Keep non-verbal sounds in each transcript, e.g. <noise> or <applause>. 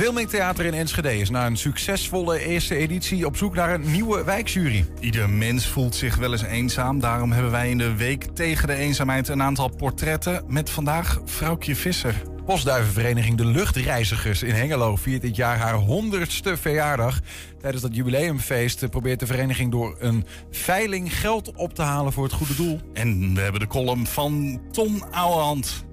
Wilming Theater in Enschede is na een succesvolle eerste editie op zoek naar een nieuwe wijkjury. Ieder mens voelt zich wel eens eenzaam. Daarom hebben wij in de week tegen de eenzaamheid een aantal portretten. Met vandaag Vrouwtje Visser. Postduivenvereniging De Luchtreizigers in Hengelo viert dit jaar haar honderdste verjaardag. Tijdens dat jubileumfeest probeert de vereniging door een veiling geld op te halen voor het goede doel. En we hebben de column van Tom Ouwehand.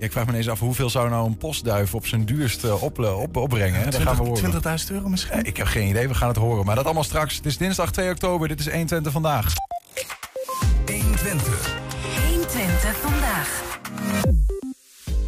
Ja, ik vraag me eens af hoeveel zou nou een postduif op zijn duurste op, op, opbrengen. Hè? Dat gaan we horen. 20.000 euro misschien? Ik heb geen idee, we gaan het horen. Maar dat allemaal straks. Het is dinsdag 2 oktober, dit is 120 vandaag. 120. 120 vandaag.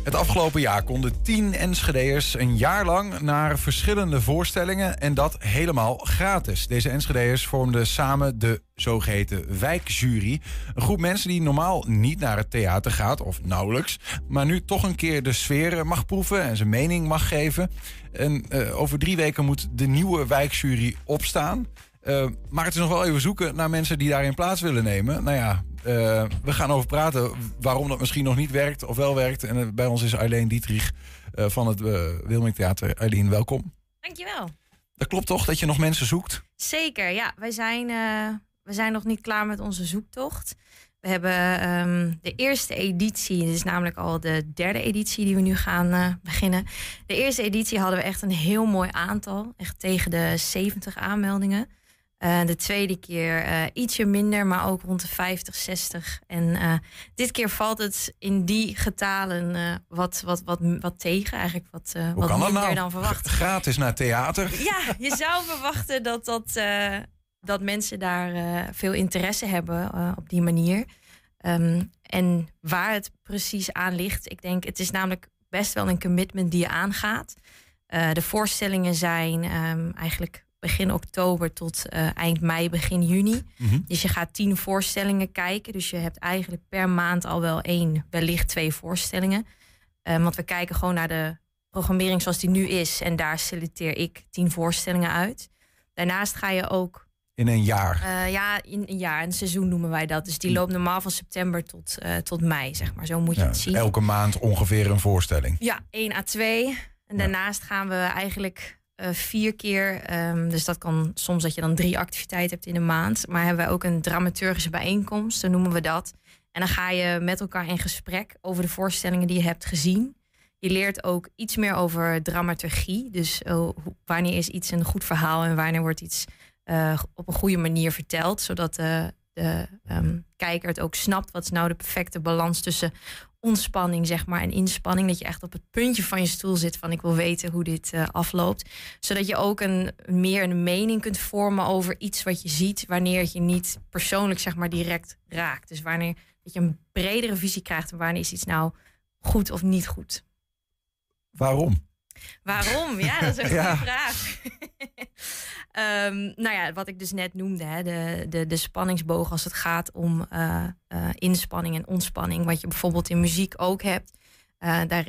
Het afgelopen jaar konden tien Enschede'ers een jaar lang naar verschillende voorstellingen en dat helemaal gratis. Deze Enschede'ers vormden samen de zogeheten wijkjury. Een groep mensen die normaal niet naar het theater gaat, of nauwelijks, maar nu toch een keer de sfeer mag proeven en zijn mening mag geven. En uh, over drie weken moet de nieuwe wijkjury opstaan. Uh, maar het is nog wel even zoeken naar mensen die daarin plaats willen nemen. Nou ja, we gaan over praten waarom dat misschien nog niet werkt of wel werkt. En uh, bij ons is Eileen Dietrich uh, van het Wilming Theater. Eileen, welkom. Dankjewel. Dat klopt toch dat je nog mensen zoekt? Zeker, ja. Wij zijn, we zijn nog niet klaar met onze zoektocht. We hebben um, de eerste editie, dit is namelijk al de derde editie die we nu gaan beginnen. De eerste editie hadden we echt een heel mooi aantal, echt tegen de 70 aanmeldingen. Uh, de tweede keer uh, ietsje minder, maar ook rond de 50, 60. En uh, dit keer valt het in die getalen wat, wat, wat, wat tegen. Eigenlijk wat, wat minder nou? dan verwacht. Gratis naar theater? <laughs> Ja, je zou verwachten dat, dat, dat mensen daar veel interesse hebben op die manier. Um, en waar het precies aan ligt, ik denk, het is namelijk best wel een commitment die je aangaat. de voorstellingen zijn um, eigenlijk begin oktober tot uh, eind mei, begin juni. Mm -hmm. Dus je gaat tien voorstellingen kijken. Dus je hebt eigenlijk per maand al wel één, wellicht twee voorstellingen. Um, want we kijken gewoon naar de programmering zoals die nu is. En daar selecteer ik tien voorstellingen uit. Daarnaast ga je ook. In een jaar? Uh, ja, in een jaar. Een seizoen noemen wij dat. Dus die loopt normaal van september tot, uh, tot mei, zeg maar. Zo moet je ja, het zien. Elke maand ongeveer een voorstelling? Ja, één à twee. En daarnaast gaan we eigenlijk vier keer. Um, dus dat kan soms dat je dan drie activiteiten hebt in een maand. Maar hebben wij ook een dramaturgische bijeenkomst, zo noemen we dat. En dan ga je met elkaar in gesprek over de voorstellingen die je hebt gezien. Je leert ook iets meer over dramaturgie. Dus uh, wanneer is iets een goed verhaal en wanneer wordt iets uh, op een goede manier verteld. Zodat de, de um, kijker het ook snapt. Wat is nou de perfecte balans tussen ontspanning zeg maar, en inspanning. Dat je echt op het puntje van je stoel zit van ik wil weten hoe dit uh, afloopt. Zodat je ook een, meer een mening kunt vormen over iets wat je ziet... wanneer het je niet persoonlijk zeg maar, direct raakt. Dus wanneer dat je een bredere visie krijgt... en wanneer is iets nou goed of niet goed. Waarom? Waarom? Ja, dat is een <laughs> ja. goede vraag. <laughs> um, nou ja, wat ik dus net noemde, hè, de, de, de spanningsboog als het gaat om uh, uh, inspanning en ontspanning. Wat je bijvoorbeeld in muziek ook hebt. Uh, daar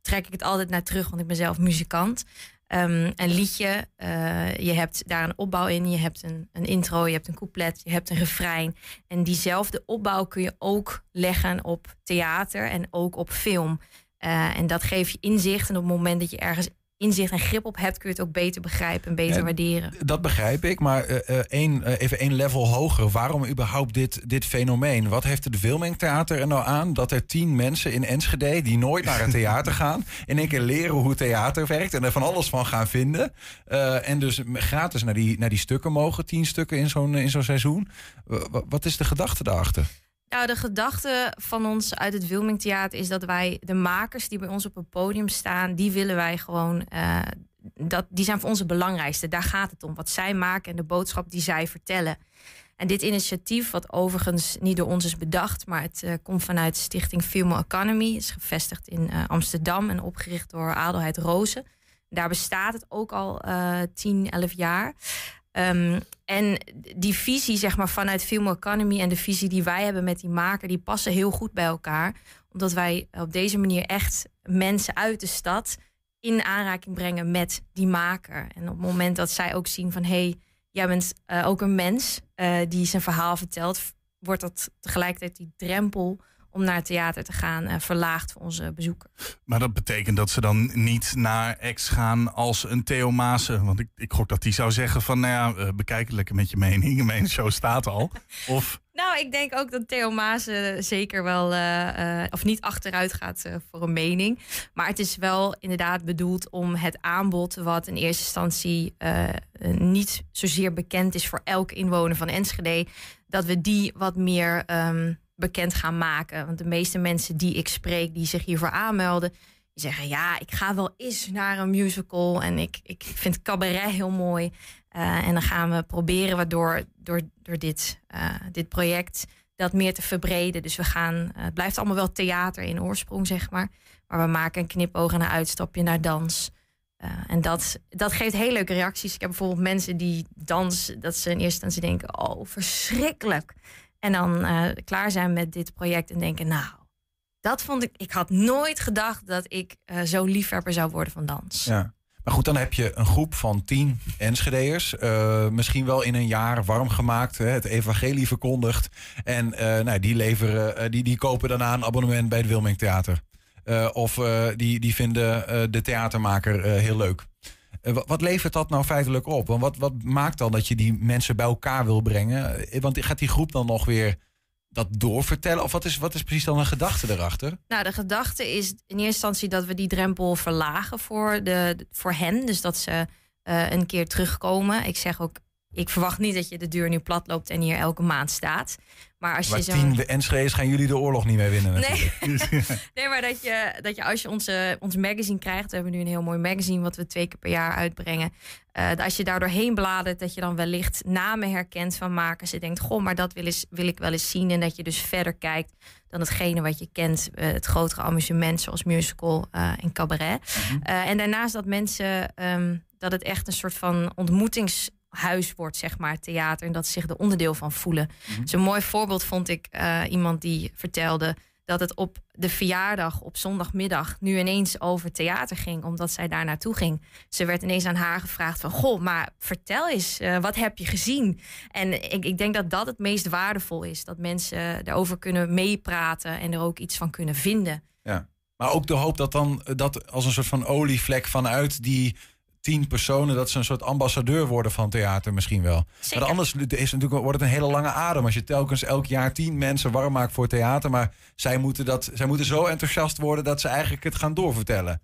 trek ik het altijd naar terug, want ik ben zelf muzikant. Um, een liedje, je hebt daar een opbouw in, je hebt een, een intro, je hebt een couplet, je hebt een refrein. En diezelfde opbouw kun je ook leggen op theater en ook op film. En dat geeft je inzicht. En op het moment dat je ergens inzicht en grip op hebt, kun je het ook beter begrijpen en beter Ja, waarderen. Dat begrijp ik, maar eh, eh, één, eh, even één level hoger. Waarom überhaupt dit, dit fenomeen? Wat heeft het Wilming Theater er nou aan dat er tien mensen in Enschede die nooit naar het theater <laughs> gaan, in één keer leren hoe theater werkt en er van alles van gaan vinden. Uh, en dus gratis naar die, naar die stukken mogen, tien stukken in zo'n in zo'n seizoen. W- wat is de gedachte daarachter? Nou, de gedachte van ons uit het Wilming Theater is dat wij de makers die bij ons op het podium staan, die willen wij gewoon. Uh, dat, die zijn voor ons het belangrijkste. Daar gaat het om. Wat zij maken en de boodschap die zij vertellen. En dit initiatief, wat overigens niet door ons is bedacht, maar het uh, komt vanuit Stichting Film Economy, is gevestigd in uh, Amsterdam en opgericht door Adelheid Rozen. Daar bestaat het ook al uh, 10, 11 jaar. Um, en die visie, zeg maar, vanuit Film Economy en de visie die wij hebben met die maker, die passen heel goed bij elkaar. Omdat wij op deze manier echt mensen uit de stad in aanraking brengen met die maker. En op het moment dat zij ook zien van hé, hey, jij bent uh, ook een mens uh, die zijn verhaal vertelt, wordt dat tegelijkertijd die drempel om naar het theater te gaan eh, verlaagd voor onze bezoeker. Maar dat betekent dat ze dan niet naar ex gaan als een Theo Maassen. Want ik, ik gok dat die zou zeggen van, nou ja, eh, bekijk het lekker met je mening. <laughs> Mijn show staat al. Of Nou, ik denk ook dat Theo Maas eh, zeker wel, eh, of niet achteruit gaat voor een mening. Maar het is wel inderdaad bedoeld om het aanbod, wat in eerste instantie eh, niet zozeer bekend is voor elke inwoner van Enschede, dat we die wat meer ehm, bekend gaan maken. Want de meeste mensen die ik spreek, die zich hiervoor aanmelden, die zeggen: Ja, ik ga wel eens naar een musical en ik, ik vind cabaret heel mooi. Eh, en dan gaan we proberen we door, door, dit, eh, dit project dat meer te verbreden. Dus we gaan, eh, het blijft allemaal wel theater in oorsprong, zeg maar. Maar we maken een knipoog en een uitstapje naar dans. En dat, dat geeft heel leuke reacties. Ik heb bijvoorbeeld mensen die dans, dat ze in eerste instantie denken: oh, verschrikkelijk. En dan eh, klaar zijn met dit project en denken: nou, dat vond ik. Ik had nooit gedacht dat ik eh, zo liefhebber zou worden van dans. Ja. Maar goed, dan heb je een groep van tien Enschede'ers. eh, misschien wel in een jaar warm gemaakt. Hè, het evangelie verkondigd. En nou, die, leveren, eh, die, die kopen daarna een abonnement bij het Wilming Theater. Of die, die vinden de theatermaker heel leuk. Eh, wa- wat levert dat nou feitelijk op? Want wat, wat maakt dan dat je die mensen bij elkaar wil brengen? Eh, Want gaat die groep dan nog weer dat doorvertellen? Of wat is, wat is precies dan een gedachte erachter? Nou, de gedachte is in eerste instantie dat we die drempel verlagen voor, de, voor hen. Dus dat ze eh, een keer terugkomen. Ik zeg ook, ik verwacht niet dat je de deur nu plat loopt en hier elke maand staat. Maar als Maar je zo. tien Enschede'ers gaan jullie de oorlog niet meer winnen. Nee, <laughs> nee, maar dat je, dat je als je onze, ons magazine krijgt, we hebben nu een heel mooi magazine wat we twee keer per jaar uitbrengen. eh, als je daar doorheen bladert, dat je dan wellicht namen herkent van makers. Je denkt, goh, maar dat wil, eens, wil ik wel eens zien. En dat je dus verder kijkt dan hetgene wat je kent. eh, het grotere amusement zoals musical eh, en cabaret. Eh, en daarnaast dat mensen, ehm, dat het echt een soort van ontmoetingshuis wordt, zeg maar, theater. En dat ze zich er onderdeel van voelen. Dus een mooi voorbeeld vond ik eh, iemand die vertelde dat het op de verjaardag op zondagmiddag nu ineens over theater ging, omdat zij daar naartoe ging. Ze werd ineens aan haar gevraagd van, goh, maar vertel eens, eh, wat heb je gezien? En ik, ik denk dat dat het meest waardevol is, dat mensen erover kunnen meepraten en er ook iets van kunnen vinden. Ja. Maar ook de hoop dat dan eh, dat als een soort van olievlek vanuit die tien personen, dat ze een soort ambassadeur worden van theater misschien wel. Zeker. Maar anders is natuurlijk, wordt het een hele lange adem als je telkens elk jaar tien mensen warm maakt voor theater. Maar zij moeten, dat, zij moeten zo enthousiast worden dat ze eigenlijk het gaan doorvertellen.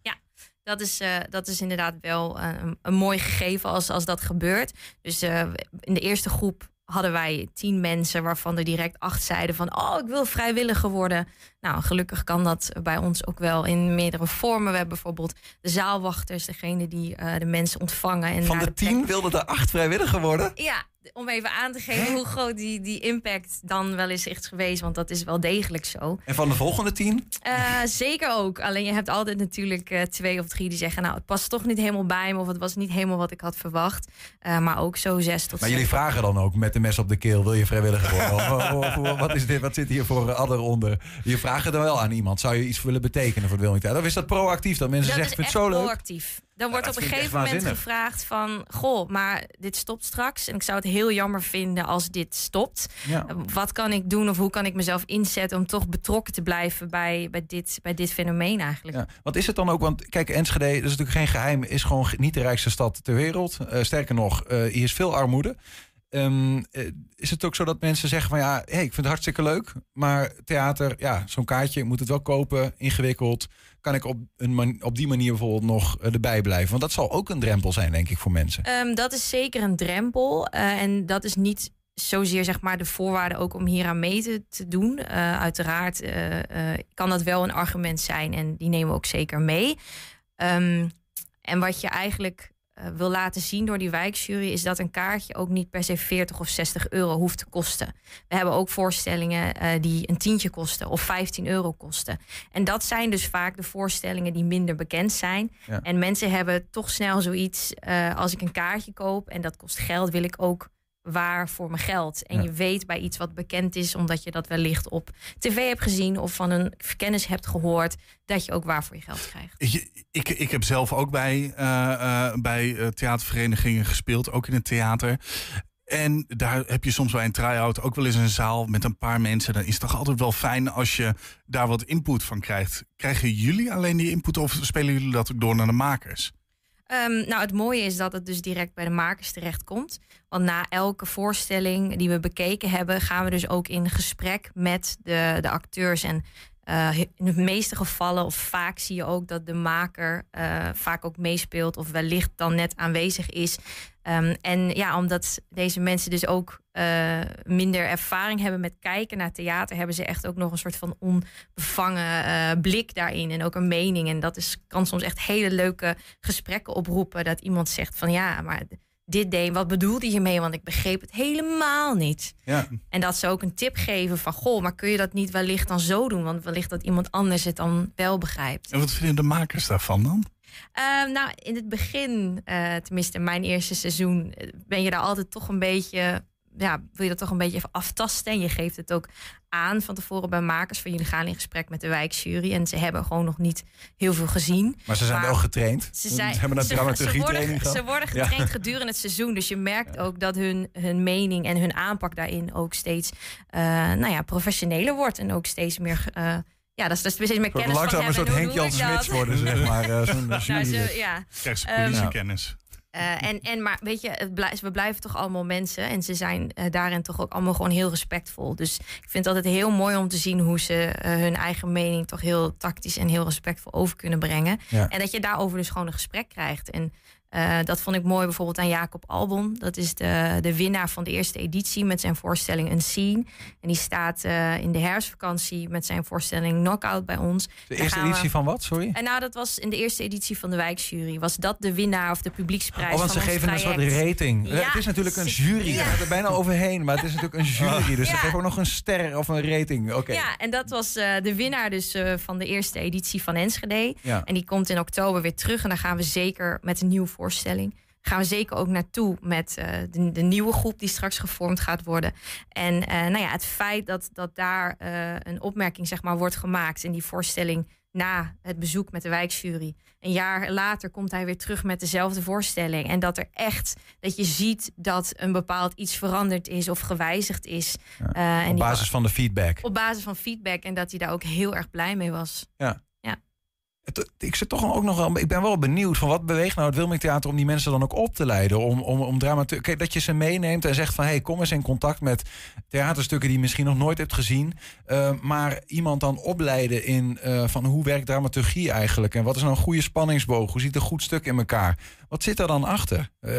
Dat is, eh, dat is inderdaad wel eh, een, een mooi gegeven als, als dat gebeurt. Dus eh, in de eerste groep hadden wij tien mensen waarvan er direct acht zeiden van... oh, ik wil vrijwilliger worden. Nou, gelukkig kan dat bij ons ook wel in meerdere vormen. We hebben bijvoorbeeld de zaalwachters, degene die eh, de mensen ontvangen. En Van de plek- tien wilden er acht vrijwilliger worden. Ja, om even aan te geven hoe groot die, die impact dan wel is echt geweest. Want dat is wel degelijk zo. En van de volgende tien? Eh, zeker ook. Alleen je hebt altijd natuurlijk eh, twee of drie die zeggen... nou, het past toch niet helemaal bij me... of het was niet helemaal wat ik had verwacht. Eh, maar ook zo zes tot Maar jullie zeven. vragen dan ook met de mes op de keel, wil je vrijwilliger worden? Of, of- of- wat is dit? Wat zit hier voor adder onder? Je vraagt het dan wel aan iemand. Zou je iets willen betekenen voor het Wilming Theater? Of is dat proactief? Dat mensen Dat zeggen, is echt vind het zo leuk. proactief. Dan wordt op een gegeven moment gevraagd van... goh, maar dit stopt straks. En ik zou het heel jammer vinden als dit stopt. Ja. Wat kan ik doen of hoe kan ik mezelf inzetten... om toch betrokken te blijven bij, bij, dit, bij dit fenomeen eigenlijk? Ja. Wat is het dan ook? Want kijk, Enschede, dat is natuurlijk geen geheim, is gewoon niet de rijkste stad ter wereld. Eh, sterker nog, eh, hier is veel armoede. Ehm, eh, is het ook zo dat mensen zeggen van ja, hey, ik vind het hartstikke leuk, maar theater, ja, zo'n kaartje, moet het wel kopen, ingewikkeld. Kan ik op, een op die manier bijvoorbeeld nog eh, erbij blijven? Want dat zal ook een drempel zijn, denk ik, voor mensen. Ehm, dat is zeker een drempel. eh, en dat is niet zozeer zeg maar, de voorwaarde ook om hier aan mee te, doen. Uiteraard kan dat wel een argument zijn en die nemen we ook zeker mee. Ehm, en wat je eigenlijk wil laten zien door die wijkjury... is dat een kaartje ook niet per se 40 of 60 euro hoeft te kosten. We hebben ook voorstellingen eh, die een tientje kosten of 15 euro kosten. En dat zijn dus vaak de voorstellingen die minder bekend zijn. Ja. En mensen hebben toch snel zoiets... eh, als ik een kaartje koop en dat kost geld... wil ik ook waar voor mijn geld. En Ja. je weet bij iets wat bekend is... omdat je dat wellicht op tv hebt gezien... of van een kennis hebt gehoord... dat je ook waar voor je geld krijgt. Ik, ik, ik heb zelf ook bij, eh, eh, bij eh, theaterverenigingen gespeeld, ook in het theater. En daar heb je soms bij een try-out ook wel eens een zaal met een paar mensen. Dan is het toch altijd wel fijn als je daar wat input van krijgt. Krijgen jullie alleen die input of spelen jullie dat ook door naar de makers? Um, nou, het mooie is dat het dus direct bij de makers terechtkomt. Want na elke voorstelling die we bekeken hebben, gaan we dus ook in gesprek met de, de acteurs. En uh, in de meeste gevallen, of vaak zie je ook dat de maker uh, vaak ook meespeelt of wellicht dan net aanwezig is. Um, en ja, omdat deze mensen dus ook uh, minder ervaring hebben met kijken naar theater, hebben ze echt ook nog een soort van onbevangen blik daarin en ook een mening. En dat is, kan soms echt hele leuke gesprekken oproepen. Dat iemand zegt van ja, maar dit deed. Wat bedoelde je mee? Want ik begreep het helemaal niet. Ja. En dat ze ook een tip geven van... goh, maar kun je dat niet wellicht dan zo doen? Want wellicht dat iemand anders het dan wel begrijpt. En wat vinden de makers daarvan dan? Uh, nou, in het begin, uh, tenminste mijn eerste seizoen... ben je daar altijd toch een beetje ja, wil je dat toch een beetje even aftasten. En je geeft het ook aan van tevoren bij makers. Van jullie gaan in gesprek met de wijkjury. En ze hebben gewoon nog niet heel veel gezien. Maar ze zijn wel getraind. Ze, zijn, ze hebben een dramaturgie training gehad. Ze worden getraind ja. gedurende het seizoen. Dus je merkt ook dat hun, hun mening en hun aanpak daarin ook steeds uh, nou ja, professioneler wordt. En ook steeds meer. Uh, ja, dat is, dat is steeds meer kennis langzaam van een soort Henk Jan Smits worden, zeg maar. Uh, zo'n <laughs> nou, ze, ja. Krijg ze politiekennis. Uh, en, en maar weet je, het blijf, we blijven toch allemaal mensen. En ze zijn uh, daarin toch ook allemaal gewoon heel respectvol. Dus ik vind het altijd heel mooi om te zien hoe ze uh, hun eigen mening toch heel tactisch en heel respectvol over kunnen brengen. Ja. En dat je daarover dus gewoon een gesprek krijgt. En uh, dat vond ik mooi bijvoorbeeld aan Jacob Albon. Dat is de, de winnaar van de eerste editie met zijn voorstelling Een Scene. En die staat uh, in de herfstvakantie met zijn voorstelling Knockout bij ons. De eerste editie we... van wat, sorry? En nou, dat was in de eerste editie van de wijkjury. Was dat de winnaar of de publieksprijs oh, want ze geven een soort rating. Ja, het is natuurlijk een jury. Ja. Daar gaat er bijna overheen. Maar het is natuurlijk een <laughs> jury. Dus Ja. ze geven ook nog een ster of een rating. Oké. Ja, en dat was uh, de winnaar dus van de eerste editie van Enschede. Ja. En die komt in oktober weer terug. En dan gaan we zeker met een nieuwe voorstelling. Gaan we zeker ook naartoe met uh, de, de, nieuwe groep die straks gevormd gaat worden. En uh, nou ja, het feit dat, dat daar uh, een opmerking zeg maar, wordt gemaakt in die voorstelling na het bezoek met de wijkjury. Een jaar later komt hij weer terug met dezelfde voorstelling. En dat er echt, dat je ziet dat een bepaald iets veranderd is of gewijzigd is. Ja, en op basis van de feedback. Op basis van feedback. En dat hij daar ook heel erg blij mee was. Ja. Ik zit toch ook nog wel. Ik ben wel benieuwd van wat beweegt nou het Wilming Theater om die mensen dan ook op te leiden. Om, om, om. Kijk, dat je ze meeneemt en zegt van hey, kom eens in contact met theaterstukken die je misschien nog nooit hebt gezien. Uh, maar iemand dan opleiden in uh, van hoe werkt dramaturgie eigenlijk? En wat is nou een goede spanningsboog? Hoe ziet een goed stuk in elkaar? Wat zit er dan achter? Uh,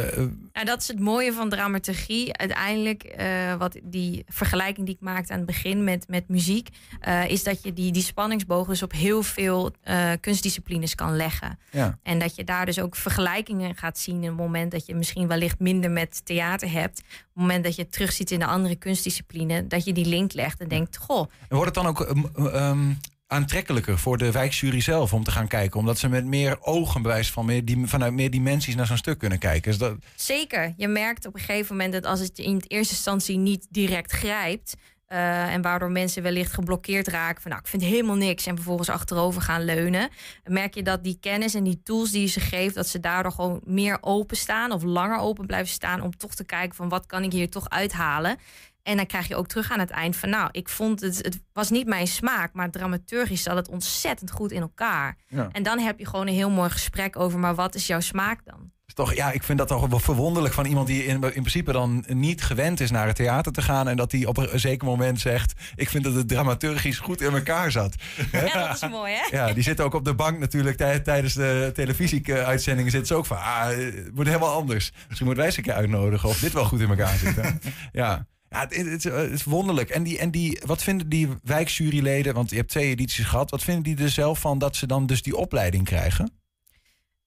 nou, dat is het mooie van dramaturgie. Uiteindelijk, uh, wat die vergelijking die ik maakte aan het begin met, met muziek, uh, is dat je die, die spanningsboog dus op heel veel kunstdisciplines kan leggen. Ja. En dat je daar dus ook vergelijkingen gaat zien in het moment dat je misschien wellicht minder met theater hebt. Op het moment dat je het terugziet in een andere kunstdiscipline, dat je die link legt en denkt, goh. En wordt het dan ook um, um, aantrekkelijker voor de wijkjury zelf om te gaan kijken? Omdat ze met meer ogen, bewijs van meer, die, vanuit meer dimensies naar zo'n stuk kunnen kijken. Is dat... Zeker. Je merkt op een gegeven moment dat als het in eerste instantie niet direct grijpt. Uh, en waardoor mensen wellicht geblokkeerd raken van nou, ik vind helemaal niks en vervolgens achterover gaan leunen. Merk je dat die kennis en die tools die je ze geeft, dat ze daardoor gewoon meer openstaan of langer open blijven staan om toch te kijken van wat kan ik hier toch uithalen. En dan krijg je ook terug aan het eind van nou, ik vond het, het was niet mijn smaak, maar dramaturgisch zat het ontzettend goed in elkaar. Ja. En dan heb je gewoon een heel mooi gesprek over, maar wat is jouw smaak dan? Toch, ja, ik vind dat toch wel verwonderlijk van iemand die in, in principe dan niet gewend is naar het theater te gaan. En dat die op een zeker moment zegt: Ik vind dat het dramaturgisch goed in elkaar zat. <laughs> Ja, dat is mooi, hè? Ja, die zit ook op de bank natuurlijk tij, tijdens de televisieuitzendingen. Zit ze ook van: Ah, het wordt helemaal anders. Misschien moeten wij eens een keer uitnodigen of dit wel goed in elkaar zit. Hè? <laughs> ja. Ja, het, is wonderlijk. En, die, en die, wat vinden die wijkjuryleden, want je hebt twee edities gehad, wat vinden die er zelf van dat ze dan dus die opleiding krijgen?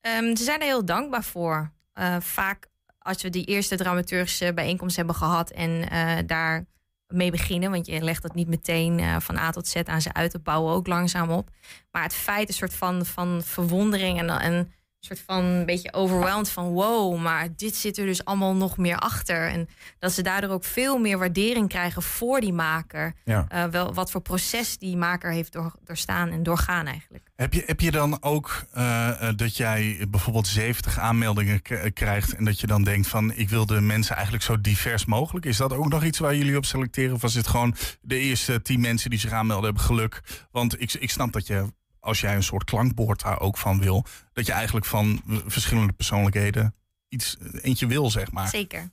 Um, ze zijn er heel dankbaar voor. Uh, vaak als we die eerste dramaturgische bijeenkomst hebben gehad en uh, daar mee beginnen, want je legt dat niet meteen uh, van A tot Z aan ze uit, te bouwen ook langzaam op. Maar het feit, een soort van, van verwondering en, en soort van een beetje overweldigd van wow, maar dit zit er dus allemaal nog meer achter. En dat ze daardoor ook veel meer waardering krijgen voor die maker. Ja. Uh, wel wat voor proces die maker heeft door, doorstaan en doorgaan eigenlijk. Heb je, heb je dan ook uh, dat jij bijvoorbeeld 70 aanmeldingen krijgt en dat je dan denkt van ik wil de mensen eigenlijk zo divers mogelijk? Is dat ook nog iets waar jullie op selecteren? Of was het gewoon de eerste 10 mensen die zich aanmelden hebben geluk? Want ik, ik snap dat je als jij een soort klankbord daar ook van wil, dat je eigenlijk van verschillende persoonlijkheden iets eentje wil, zeg maar. Zeker.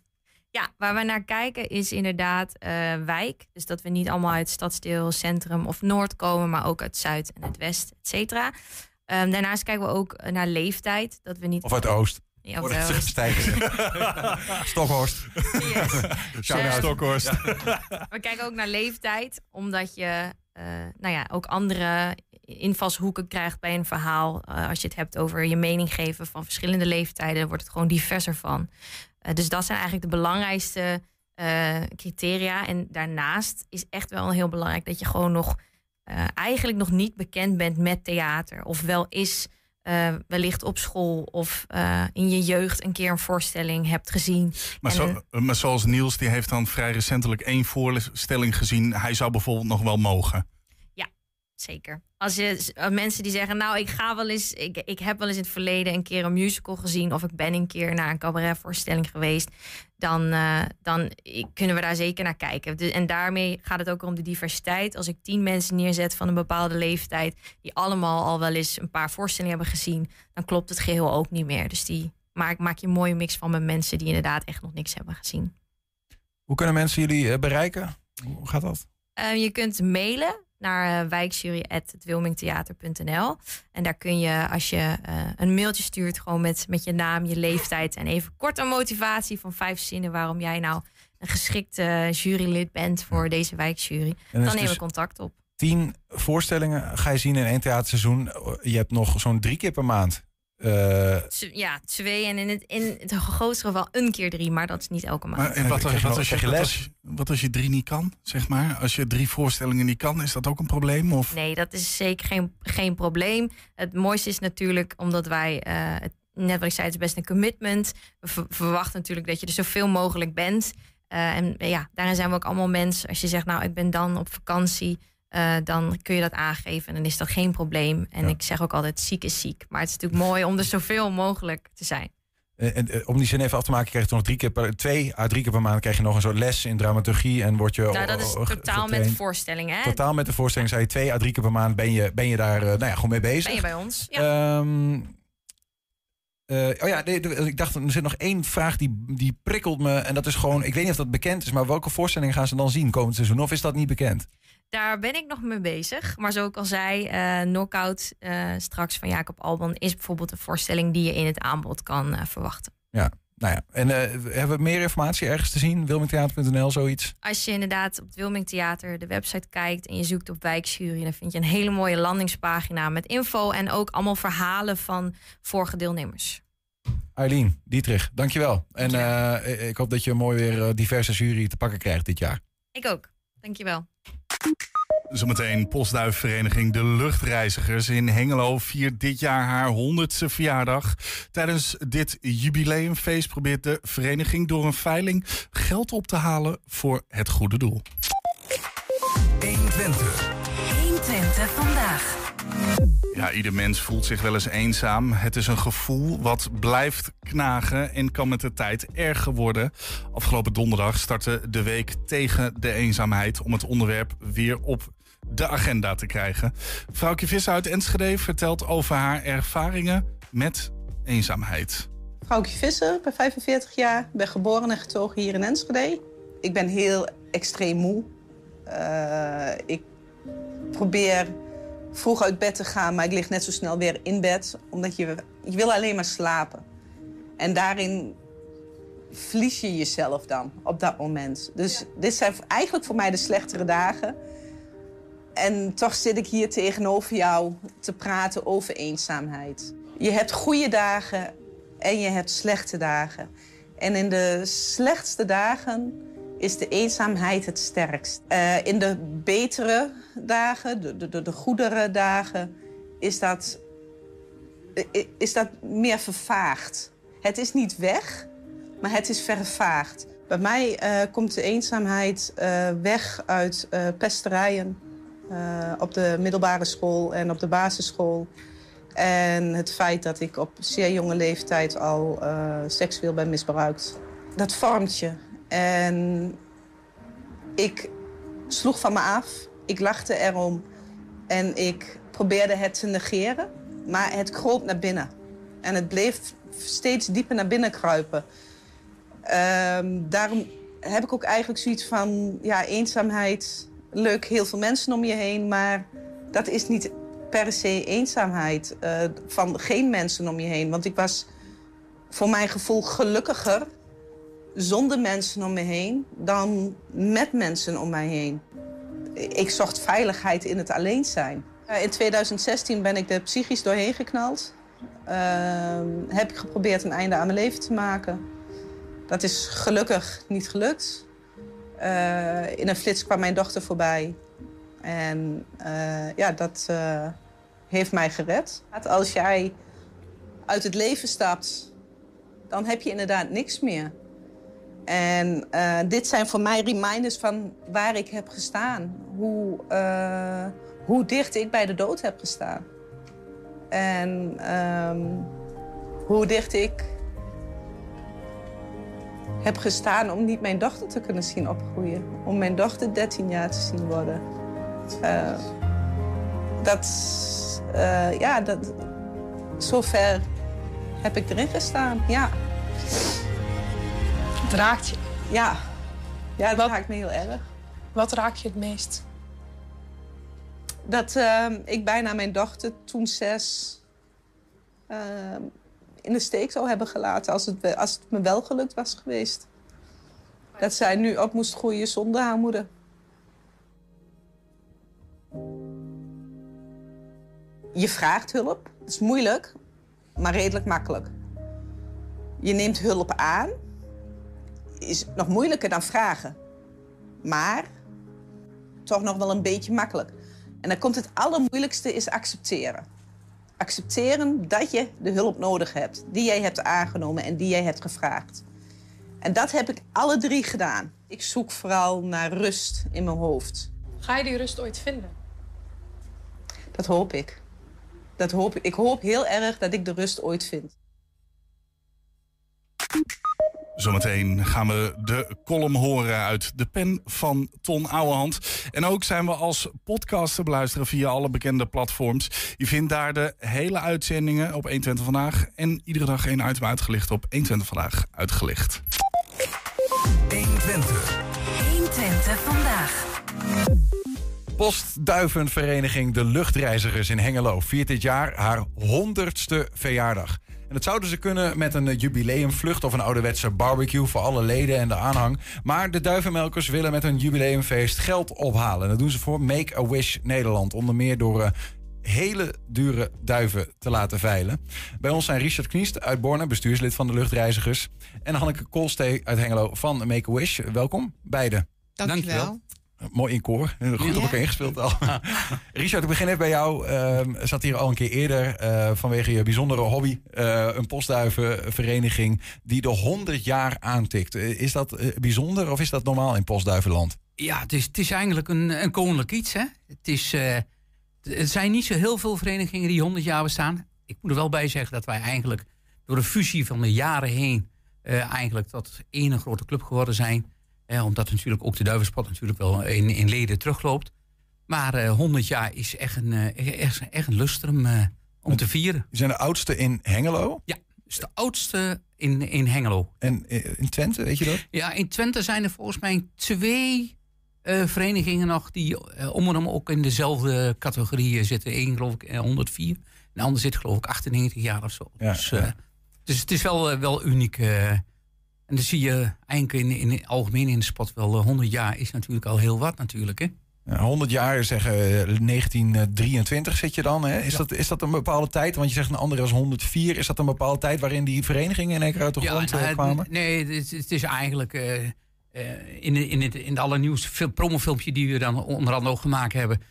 Ja, waar we naar kijken is inderdaad uh, wijk. Dus dat we niet allemaal uit stadsdeel, centrum of noord komen, maar ook uit zuid en het west, et cetera. Um, daarnaast kijken we ook naar leeftijd. Dat we niet of uit oost. Ja, of uit stijgen. <laughs> Stokhorst. <laughs> Yes. Stokhorst. We kijken ook naar leeftijd, omdat je uh, nou ja, ook andere invalshoeken krijgt bij een verhaal. Uh, als je het hebt over je mening geven van verschillende leeftijden, wordt het gewoon diverser van. Uh, dus dat zijn eigenlijk de belangrijkste uh, criteria. En daarnaast is echt wel heel belangrijk dat je gewoon nog eigenlijk nog niet bekend bent met theater. Of wel is wellicht op school of in je jeugd een keer een voorstelling hebt gezien. Maar, zo, maar zoals Niels, die heeft dan vrij recentelijk één voorstelling gezien. Hij zou bijvoorbeeld nog wel mogen. Zeker. Als je mensen die zeggen, nou, ik ga wel eens, ik, ik heb wel eens in het verleden een keer een musical gezien, of ik ben een keer naar een cabaretvoorstelling geweest, dan, uh, dan kunnen we daar zeker naar kijken. De, en daarmee gaat het ook om de diversiteit. Als ik tien mensen neerzet van een bepaalde leeftijd, die allemaal al wel eens een paar voorstellingen hebben gezien, dan klopt het geheel ook niet meer. Dus die maak, maak je een mooie mix van met mensen die inderdaad echt nog niks hebben gezien. Hoe kunnen mensen jullie uh, bereiken? Hoe gaat dat? Uh, je kunt mailen naar uh, wijkjury.wilmingtheater.nl. En daar kun je, als je uh, een mailtje stuurt, gewoon met, met je naam, je leeftijd en even kort een motivatie van vijf zinnen waarom jij nou een geschikte jurylid bent voor deze wijkjury. Dan nemen we dus contact op. Tien voorstellingen ga je zien in één theaterseizoen. Je hebt nog zo'n drie keer per maand. Uh, ja, twee en in het, in het grootste geval een keer drie, maar dat is niet elke maand. Maar, en wat, wat, wat, als je, wat, als, wat als je drie niet kan, zeg maar? Als je drie voorstellingen niet kan, is dat ook een probleem? Of? Nee, dat is zeker geen, geen probleem. Het mooiste is natuurlijk omdat wij, uh, het, net wat ik zei, het is best een commitment. We verwachten natuurlijk dat je er zoveel mogelijk bent. Uh, en ja, daarin zijn we ook allemaal mensen. Als je zegt, nou, ik ben dan op vakantie. Uh, dan kun je dat aangeven en dan is dat geen probleem. En ja. ik zeg ook altijd, ziek is ziek. Maar het is natuurlijk mooi om er zoveel mogelijk te zijn. En, en, om die zin even af te maken, krijg je nog drie keer per, twee à drie keer per maand krijg je nog een soort les in dramaturgie en word je. Nou, dat is totaal met de voorstelling, hè? Totaal met de voorstelling, zei je twee à drie keer per maand ben je, ben je daar nou ja, gewoon mee bezig. Ben je bij ons? Ja. Um, uh, oh ja, ik dacht, er zit nog één vraag die, die prikkelt me. En dat is gewoon, ik weet niet of dat bekend is, maar welke voorstellingen gaan ze dan zien komend seizoen? Of is dat niet bekend? Daar ben ik nog mee bezig. Maar zoals ik al zei, uh, Knockout uh, straks van Jacob Alban is bijvoorbeeld een voorstelling die je in het aanbod kan uh, verwachten. Ja, nou ja. En hebben we meer informatie ergens te zien? Wilmingtheater.nl, zoiets? Als je inderdaad op het Wilming Theater de website kijkt en je zoekt op wijkjury, dan vind je een hele mooie landingspagina met info en ook allemaal verhalen van vorige deelnemers. Eileen, Dietrich, dankjewel. dankjewel. En ik hoop dat je een mooi weer diverse jury te pakken krijgt dit jaar. Ik ook. Dankjewel. Zometeen Postduifvereniging De Luchtreizigers in Hengelo viert dit jaar haar 100ste verjaardag. Tijdens dit jubileumfeest probeert de vereniging door een veiling geld op te halen voor het goede doel. 120. 120 vandaag. Ja, ieder mens voelt zich wel eens eenzaam. Het is een gevoel wat blijft knagen en kan met de tijd erger worden. Afgelopen donderdag startte de week tegen de eenzaamheid om het onderwerp weer op de agenda te krijgen. Vrouwtje Visser uit Enschede vertelt over haar ervaringen met eenzaamheid. Vrouwtje Visser, ben 45 jaar, ben geboren en getogen hier in Enschede. Ik ben heel extreem moe. Uh, ik probeer vroeg uit bed te gaan, maar ik lig net zo snel weer in bed. Omdat je, je wil alleen maar slapen. En daarin verlies je jezelf dan op dat moment. Dus dit zijn eigenlijk voor mij de slechtere dagen. En toch zit ik hier tegenover jou te praten over eenzaamheid. Je hebt goede dagen en je hebt slechte dagen. En in de slechtste dagen is de eenzaamheid het sterkst. Uh, in de betere dagen, de, de, de goedere dagen, is dat is dat meer vervaagd. Het is niet weg, maar het is vervaagd. Bij mij uh, komt de eenzaamheid uh, weg uit pesterijen op de middelbare school en op de basisschool. En het feit dat ik op zeer jonge leeftijd al seksueel ben misbruikt. Dat vormt je. En ik sloeg van me af. Ik lachte erom. En ik probeerde het te negeren. Maar het kroop naar binnen. En het bleef steeds dieper naar binnen kruipen. Um, daarom heb ik ook eigenlijk zoiets van... ja, eenzaamheid, leuk, heel veel mensen om je heen... maar dat is niet per se eenzaamheid uh, van geen mensen om je heen. Want ik was voor mijn gevoel gelukkiger zonder mensen om me heen... dan met mensen om mij heen. Ik zocht veiligheid in het alleen zijn. In 2016 ben ik er psychisch doorheen geknald. Uh, heb ik geprobeerd een einde aan mijn leven te maken. Dat is gelukkig niet gelukt. Uh, in een flits kwam mijn dochter voorbij. En uh, ja, dat heeft mij gered. Als jij uit het leven stapt, dan heb je inderdaad niks meer. En dit zijn voor mij reminders van waar ik heb gestaan. Hoe, hoe dicht ik bij de dood heb gestaan. En um, hoe dicht ik heb gestaan om niet mijn dochter te kunnen zien opgroeien. Om mijn dochter 13 jaar te zien worden. Uh, dat, uh, ja, dat, zover heb ik erin gestaan, ja. Het raakt je? Ja, ja dat Wat, raakt me heel erg. Wat raakt je het meest? Dat uh, ik bijna mijn dochter, toen zes, in de steek zou hebben gelaten als het, als het me wel gelukt was geweest. Dat zij nu op moest groeien zonder haar moeder. Je vraagt hulp. Dat is moeilijk, maar redelijk makkelijk. Je neemt hulp aan. Is nog moeilijker dan vragen. Maar toch nog wel een beetje makkelijk. En dan komt het allermoeilijkste is accepteren accepteren dat je de hulp nodig hebt. Die jij hebt aangenomen en die jij hebt gevraagd. En dat heb ik alle drie gedaan. Ik zoek vooral naar rust in mijn hoofd. Ga je die rust ooit vinden? Dat hoop ik. Dat hoop ik. ik hoop heel erg dat ik de rust ooit vind. Zometeen gaan we de column horen uit de pen van Ton Ouwehand. En ook zijn we als podcast te beluisteren via alle bekende platforms. Je vindt daar de hele uitzendingen op 120 Vandaag. En iedere dag één item uitgelicht op 120 Vandaag uitgelicht. 120. 120 Vandaag. Postduivenvereniging De Luchtreizigers in Hengelo viert dit jaar haar honderdste verjaardag. En dat zouden ze kunnen met een jubileumvlucht of een ouderwetse barbecue voor alle leden en de aanhang. Maar de duivenmelkers willen met hun jubileumfeest geld ophalen. dat doen ze voor Make-A-Wish Nederland. Onder meer door uh, hele dure duiven te laten veilen. Bij ons zijn Richard Kniest uit Borne, bestuurslid van de Luchtreizigers. En Hanneke Kolstee uit Hengelo van Make-A-Wish. Welkom, beide. Dankjewel. Dankjewel. Mooi in koor. Goed op elkaar ingespeeld al. <laughs> Richard, ik begin even bij jou. Uh, zat hier al een keer eerder uh, vanwege je bijzondere hobby. Uh, een postduivenvereniging die de 100 jaar aantikt. Is dat bijzonder of is dat normaal in postduivenland? Ja, het is, het is eigenlijk een, een koninklijk iets. Hè? Het, is, er zijn niet zo heel veel verenigingen die 100 jaar bestaan. Ik moet er wel bij zeggen dat wij eigenlijk door de fusie van de jaren heen... eigenlijk tot één grote club geworden zijn omdat natuurlijk ook de duivenspot natuurlijk wel in, in leden terugloopt. Maar eh, 100 jaar is echt een, uh, echt, echt een lustrum uh, om te vieren. Je zijn de oudste in Hengelo? Ja, is de oudste in, in Hengelo. En in Twente, weet je dat? Ja, in Twente zijn er volgens mij twee verenigingen nog die om en om ook in dezelfde categorie zitten. Eén geloof ik 104, de ander zit geloof ik 98 jaar of zo. Ja, dus, ja. dus het is wel, wel uniek. En dan zie je eigenlijk in, in het algemeen in de spot wel 100 eh, jaar is natuurlijk al heel wat natuurlijk. Hè? Ja, 100 jaar zeggen 1923 eh, zit je dan. Hè? Is, dat, is dat een bepaalde tijd? Want je zegt een andere als 104. Is dat een bepaalde tijd waarin die verenigingen in één keer uit de grond ja, nou, kwamen? Nee, het, het, is eigenlijk uh, uh, in, in, het, in het allernieuwste promofilmpje die we dan onder andere ook gemaakt hebben,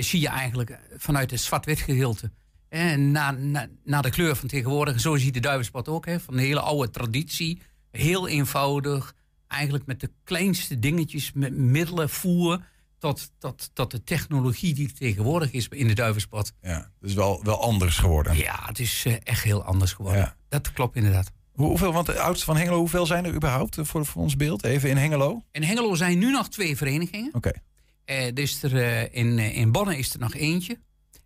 zie je eigenlijk vanuit het zwart-wit gedeelte En na, na, na de kleur van tegenwoordig. Zo ziet de duivenspot ook. Hè, van een hele oude traditie. Heel eenvoudig. Eigenlijk met de kleinste dingetjes. Met middelen, voer. Tot, tot, tot de technologie die tegenwoordig is in de duivenspot. Ja, dus wel, wel anders geworden. Ja, het is eh, echt heel anders geworden. Ja. Dat klopt inderdaad. Hoe- Hoeveel, want de oudste van Hengelo, hoeveel zijn er überhaupt eh, voor, voor ons beeld? Even in Hengelo? Oké. In Hengelo zijn nu nog twee verenigingen. Er is er, in, in Bonn is er nog eentje.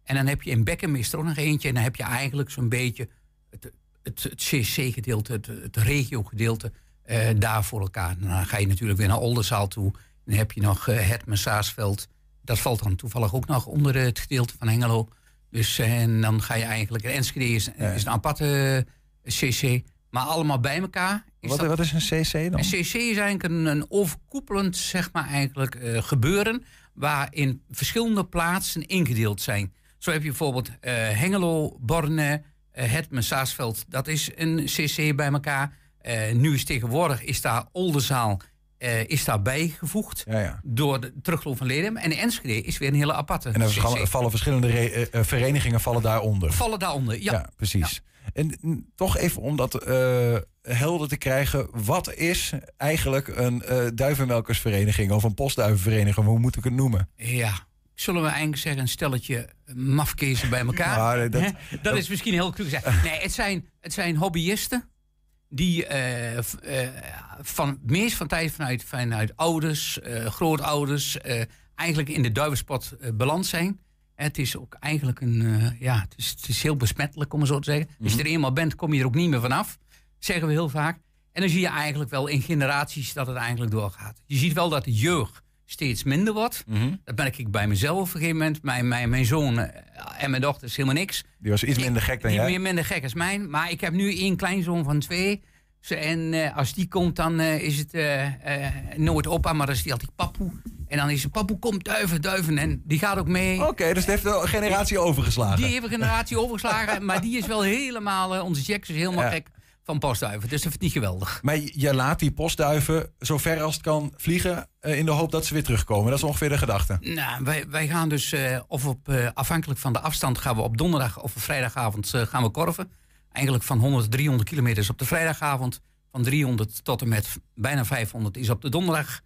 En dan heb je in Beckham is er ook nog eentje. En dan heb je eigenlijk zo'n beetje het, het, het CC-gedeelte, het, het regio-gedeelte eh, daar voor elkaar. En dan ga je natuurlijk weer naar Oldenzaal toe. Dan heb je nog uh, het Saasveld. Dat valt dan toevallig ook nog onder het gedeelte van Hengelo. Dus eh, en dan ga je eigenlijk... Enschede is, Ja. is een aparte eh, CC. Maar allemaal bij elkaar. Is Wat, dat- wat is een CC dan? een CC is eigenlijk een, een overkoepelend zeg maar, eigenlijk, eh, gebeuren... waarin verschillende plaatsen ingedeeld zijn. Zo heb je bijvoorbeeld eh, Hengelo, Borne, eh Hetmen, Saasveld. Dat is een CC bij elkaar. Eh, nu is tegenwoordig is daar Oldenzaal eh, is daar bijgevoegd... Ja, ja. door de terugloop van leden. En Enschede is weer een hele aparte En dan vallen, verschillende re- verenigingen vallen daaronder. Vallen daaronder, ja. Ja, precies. En toch even om dat helder te krijgen. Wat is eigenlijk een duivenmelkersvereniging of een postduivenvereniging? Hoe moet ik het noemen? Ja. Zullen we eigenlijk zeggen een stelletje mafkezen bij elkaar? Dat- dat, is misschien heel cru gezegd. <laughs> Nee, het zijn, het zijn hobbyisten die eh, eh, van meest van tijd vanuit, vanuit ouders, eh, grootouders, eigenlijk in de duivenspot beland zijn. Het is ook eigenlijk een, ja, het is, het is heel besmettelijk om het zo te zeggen. Als je er eenmaal bent, kom je er ook niet meer vanaf. Zeggen we heel vaak. En dan zie je eigenlijk wel in generaties dat het eigenlijk doorgaat. Je ziet wel dat de jeugd steeds minder wordt. Dat merk ik bij mezelf op een gegeven moment. Mijn, mijn, mijn zoon eh, en mijn dochter is helemaal niks. Die was iets minder gek dan Die jij. meer minder gek als mijn. Maar ik heb nu één kleinzoon van twee. En eh, als die komt, dan eh, is het nooit opa, maar dan is die altijd papoe. En dan is het papoe, komt duiven, duiven. En die gaat ook mee. Oké, dus het heeft een generatie overgeslagen. Die heeft een generatie overgeslagen. <laughs> maar die is wel helemaal, onze Jack is helemaal Ja. gek van postduiven. Dus dat vind ik niet geweldig. Maar je laat die postduiven zo ver als het kan vliegen... eh, in de hoop dat ze weer terugkomen. Dat is ongeveer de gedachte. Nou, wij, wij gaan dus, eh, of op, eh, afhankelijk van de afstand, gaan we op donderdag of op vrijdagavond gaan we korven. Eigenlijk van 100, 300 kilometer is op de vrijdagavond. Van 300 tot en met bijna 500 is op de donderdag.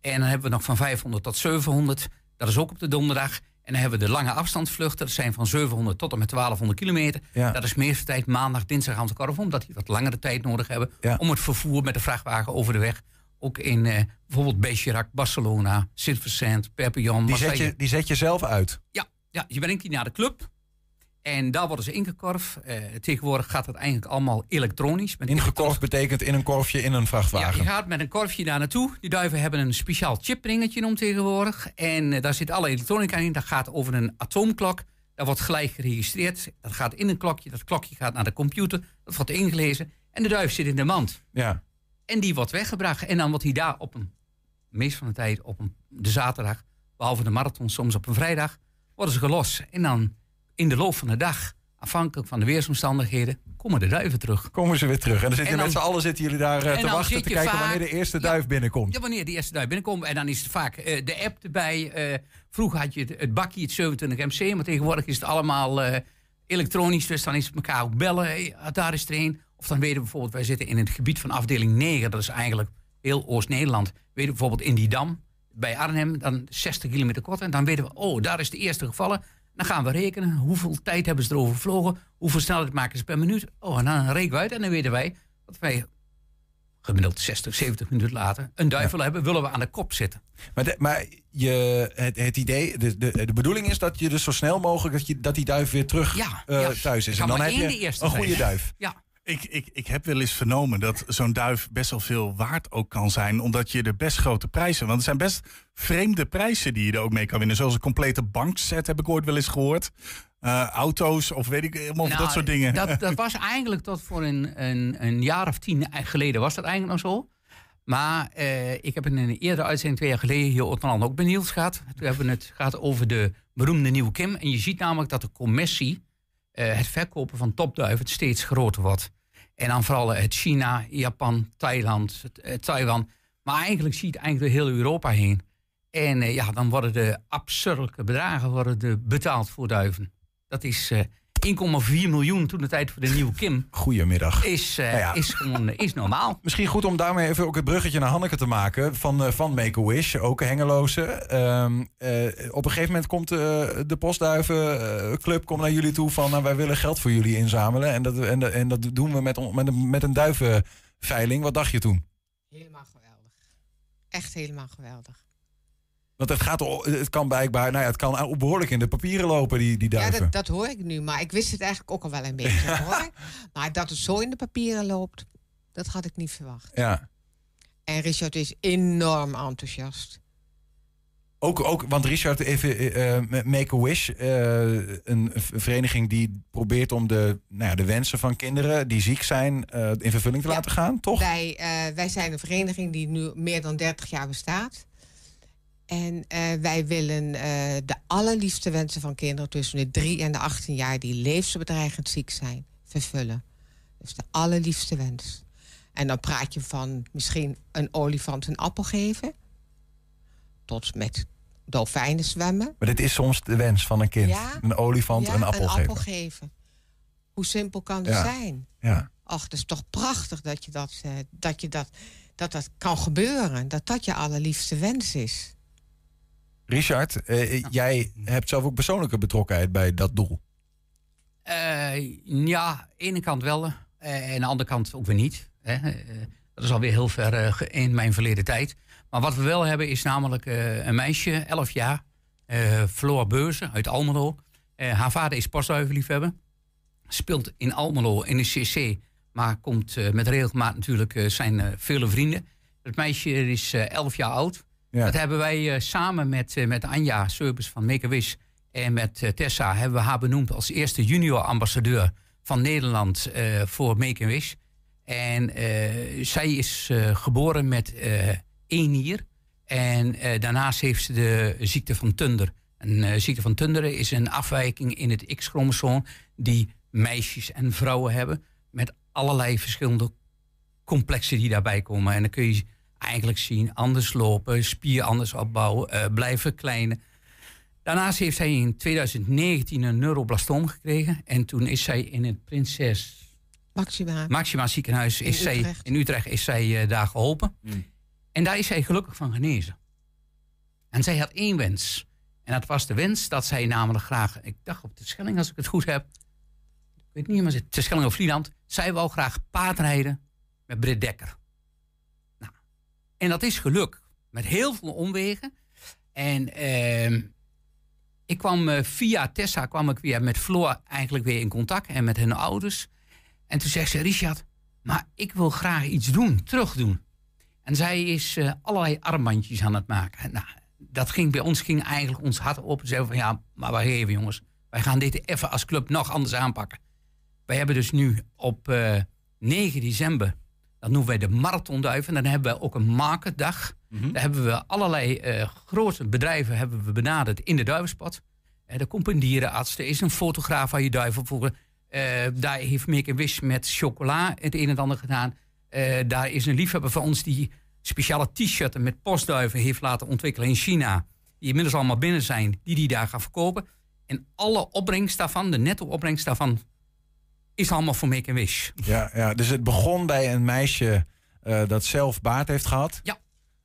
En dan hebben we nog van 500 tot 700. Dat is ook op de donderdag. En dan hebben we de lange afstandsvluchten. Dat zijn van 700 tot en met 1200 kilometer. Ja. Dat is meestal tijd maandag, dinsdag aan de korven. Omdat die wat langere tijd nodig hebben. Ja. Om het vervoer met de vrachtwagen over de weg. Ook in eh, bijvoorbeeld Bergerac, Barcelona, Sint-Vincent, Perpignan, Die zet, je, die zet je zelf uit. Ja, ja, je brengt die naar de club. En daar worden ze ingekorfd. Eh, tegenwoordig gaat het eigenlijk allemaal elektronisch. Met Ingekorfd betekent in een korfje in een ja, vrachtwagen. je gaat met een korfje daar naartoe. Die duiven hebben een speciaal chipringetje om tegenwoordig. En eh, daar zit alle elektronica in. Dat gaat over een atoomklok. Dat wordt gelijk geregistreerd. Dat gaat in een klokje. Dat klokje gaat naar de computer. Dat wordt ingelezen. En de duif zit in de mand. Ja. En die wordt weggebracht. En dan wordt hij daar op een, meest van de tijd op een, de zaterdag, behalve de marathon, soms op een vrijdag, worden ze gelost. En dan in de loop van de dag, afhankelijk van de weersomstandigheden, komen de duiven terug. Komen ze weer terug. En dan zitten En dan- met z'n allen zitten jullie daar eh, te wachten te kijken vaak- wanneer de eerste Ja. duif binnenkomt. Ja, wanneer de eerste duif binnenkomt. En dan is het vaak eh, de app erbij. eh, vroeger had je het, het bakje, het 27 MC, maar tegenwoordig is het allemaal elektronisch. Dus dan is het elkaar ook bellen. Hey, daar is er een. Of dan weten we bijvoorbeeld, wij zitten in het gebied van afdeling 9. Dat is eigenlijk heel Oost-Nederland. Weten we bijvoorbeeld in die dam bij Arnhem, dan 60 kilometer kort. En dan weten we, oh, daar is de eerste gevallen. Dan gaan we rekenen. Hoeveel tijd hebben ze erover gevlogen? Hoeveel snelheid maken ze per minuut? Oh, en dan rekenen we uit. En dan weten wij dat wij gemiddeld 60, 70 minuten later een duif willen hebben. Willen we aan de kop zitten. Maar, de- maar je, het, het idee, de, de, de bedoeling is dat je dus zo snel mogelijk dat, je, dat die duif weer terug Ja, eh, ja. thuis is. En dan heb je een goede duif. Ja, Ik, ik, ik heb wel eens vernomen dat zo'n duif best wel veel waard ook kan zijn. Omdat je er best grote prijzen. Want er zijn best vreemde prijzen die je er ook mee kan winnen. Zoals een complete bankset heb ik ooit wel eens gehoord. Eh, auto's of weet ik helemaal of Nou, dat soort dingen. Dat, dat <laughs> was eigenlijk tot voor een, een, een jaar of tien geleden was dat eigenlijk nog zo. Maar eh, ik heb in een eerdere uitzending twee jaar geleden hier op ook Niels gehad. Toen hebben we het gehad over de beroemde nieuwe Kim. En je ziet namelijk dat de commissie, eh, het verkopen van topduiven, het steeds groter wordt. En dan vooral het China, Japan, Thailand, eh, Taiwan. Maar eigenlijk zie je het eigenlijk heel Europa heen. En eh, ja, dan worden de absurde bedragen worden de betaald voor duiven. Dat is, eh, 1,4 miljoen toen de tijd voor de nieuwe Kim Goedemiddag. is, eh, Nou ja. is gewoon is normaal. Misschien goed om daarmee even ook het bruggetje naar Hanneke te maken. Van, eh, van Make-A-Wish, ook een Hengeloze. Ehm, eh, op een gegeven moment komt eh, de Postduivenclub komt naar jullie toe van... Nou, wij willen geld voor jullie inzamelen. En dat, en, dat- en dat doen we met, met, een, met een duivenveiling. Wat dacht je toen? Helemaal geweldig. Echt helemaal geweldig. Want het, gaat, het kan blijkbaar, nou ja, het kan behoorlijk in de papieren lopen, die, die Ja, duiven. dat, dat hoor ik nu. Maar ik wist het eigenlijk ook al wel een beetje <laughs> hoor. Maar dat het zo in de papieren loopt, dat had ik niet verwacht. Ja. En Richard is enorm enthousiast. Ook, ook, want Richard, even eh, met Make-A-Wish, eh, een vereniging die probeert om de, nou ja, de wensen van kinderen die ziek zijn eh, in vervulling te Ja. laten gaan, toch? Wij, eh, wij zijn een vereniging die nu meer dan 30 jaar bestaat. En eh, wij willen eh, de allerliefste wensen van kinderen tussen de 3 en de 18 jaar die levensbedreigend ziek zijn, vervullen. Dus de allerliefste wens. En dan praat je van misschien een olifant een appel geven. Tot met dolfijnen zwemmen. Maar dit is soms de wens van een kind. Ja. Een olifant Ja, een appel geven. geven. Hoe simpel kan het Ja. zijn? Ja. Ach, het is toch prachtig dat je dat, eh, dat, je dat, dat dat kan gebeuren. Dat dat je allerliefste wens is. Richard, eh, jij hebt zelf ook persoonlijke betrokkenheid bij dat doel. Eh, ja, aan de ene kant wel. eh, en aan de andere kant ook weer niet. Hè. Eh, dat is alweer heel ver eh, in mijn verleden tijd. Maar wat we wel hebben is namelijk eh, een meisje, 11 jaar. eh Floor Beurzen uit Almelo. Eh, haar vader is postduivenliefhebber. Speelt in Almelo in de CC. Maar komt eh, met regelmaat natuurlijk eh, zijn eh, vele vrienden. Het meisje is eh 11 jaar oud. Dat hebben wij eh, samen met, eh, met Anja Seubers van Make a Wish en met eh, Tessa hebben we haar benoemd als eerste junior ambassadeur van Nederland voor Make a Wish. En zij is geboren met één nier. En daarnaast heeft ze de ziekte van Tunder. Een ziekte van Tunder is een afwijking in het X-chromosoom die meisjes en vrouwen hebben. Met allerlei verschillende complexen die daarbij komen. En dan kun je eigenlijk zien anders lopen, spier anders opbouwen, eh, blijven verkleinen. Daarnaast heeft zij in 2019 een neuroblastoom gekregen. En toen is zij in het Prinses Maxima. Maxima ziekenhuis In is zij, Utrecht. in Utrecht is zij eh, daar geholpen. En daar is zij gelukkig van genezen. En zij had één wens. En dat was de wens dat zij namelijk graag, ik dacht op de Schelling als ik het goed heb. Ik weet niet, maar het Schelling of Vlieland. Zij wou graag paardrijden met Britt Dekker. En dat is gelukt. Met heel veel omwegen. En ehm, ik kwam eh, via Tessa kwam ik weer met Floor eigenlijk weer in contact. En met hun ouders. En toen zegt ze, Richard, maar ik wil graag iets doen, terug doen. En zij is eh, allerlei armbandjes aan het maken. En, Nou, dat ging bij ons ging eigenlijk ons hart open. Zeiden van ja, maar wacht even jongens. Wij gaan dit even als club nog anders aanpakken. Wij hebben dus nu op eh 9 december, dat noemen wij de marathonduiven. Dan hebben we ook een marketdag. Daar hebben we allerlei eh, grote bedrijven hebben we benaderd in de duivenspot. Eh, er komt een dierenarts, er is een fotograaf waar je duiven voor. Eh, daar heeft Make a Wish met chocola het een en ander gedaan. Daar is een liefhebber van ons die speciale t-shirts met postduiven heeft laten ontwikkelen in China. Die inmiddels allemaal binnen zijn, die die daar gaan verkopen. En alle opbrengst daarvan, de netto opbrengst daarvan, is allemaal voor Make a Wish. Ja, ja, dus het begon bij een meisje eh, dat zelf baard heeft gehad. Ja.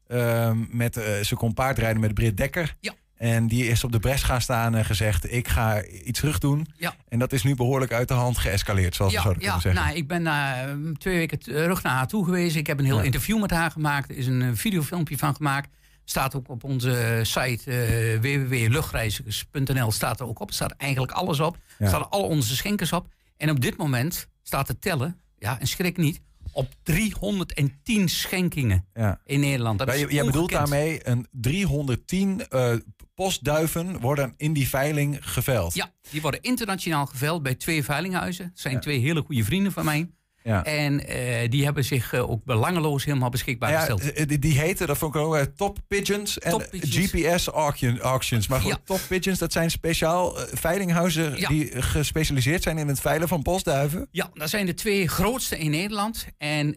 Ehm, met, eh, ze kon paardrijden met Britt Dekker. Ja. En die is op de bres gaan staan en gezegd: Ik ga iets terug doen. Ja. En dat is nu behoorlijk uit de hand geëscaleerd, zoals we Ja, zouden ja kunnen zeggen. nou, ik ben eh, twee weken terug naar haar toe geweest. Ik heb een heel Ja. interview met haar gemaakt. Er is een videofilmpje van gemaakt. Staat ook op onze site eh www.luchtreizigers.nl. Staat er ook op. Er staat eigenlijk alles op. Er staan al onze schenkers op. En op dit moment staat te tellen, ja, en schrik niet, op 310 schenkingen Ja. in Nederland. Dat is je- jij bedoelt daarmee een 310 eh, postduiven worden in die veiling geveild. Ja, die worden internationaal geveild bij twee veilinghuizen. Het zijn Ja. twee hele goede vrienden van mij. Ja. En eh, die hebben zich eh, ook belangeloos helemaal beschikbaar ja, gesteld. eh, die, die heten, dat vond ik ook, Top Pigeons en Top Pigeons. GPS auction, Auctions. Maar goed, Ja. Top Pigeons, dat zijn speciaal veilinghuizen die gespecialiseerd zijn in het veilen van postduiven. Ja, dat zijn de twee grootste in Nederland. En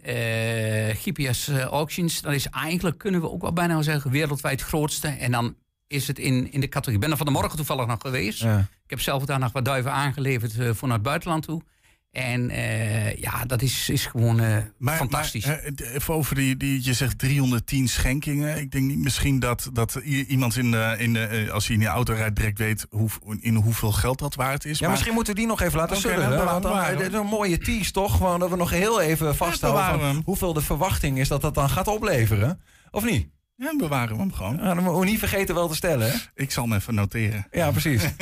GPS Auctions, dat is eigenlijk, kunnen we ook wel bijna zeggen, wereldwijd grootste. En dan is het in, in de categorie. Ik ben er van de morgen toevallig nog geweest. Ik heb zelf daar nog wat duiven aangeleverd voor naar het buitenland toe. En eh, ja, dat is, is gewoon eh, Maar, fantastisch. maar, eh, even over die, die, je zegt 310 schenkingen. Ik denk niet misschien dat, dat iemand in de, in de, eh, als hij in de auto rijdt direct weet hoe, in hoeveel geld dat waard is. Ja, maar misschien moeten we die nog even laten Oké, zullen. want dan, is een mooie tease, toch? Gewoon dat we nog heel even vasthouden hem. hoeveel de verwachting is dat dat dan gaat opleveren. Of niet? Ja, bewaren we hem gewoon. Ja, dan moeten we niet vergeten wel te stellen. Hè? Ik zal hem even noteren. Ja, precies. <laughs>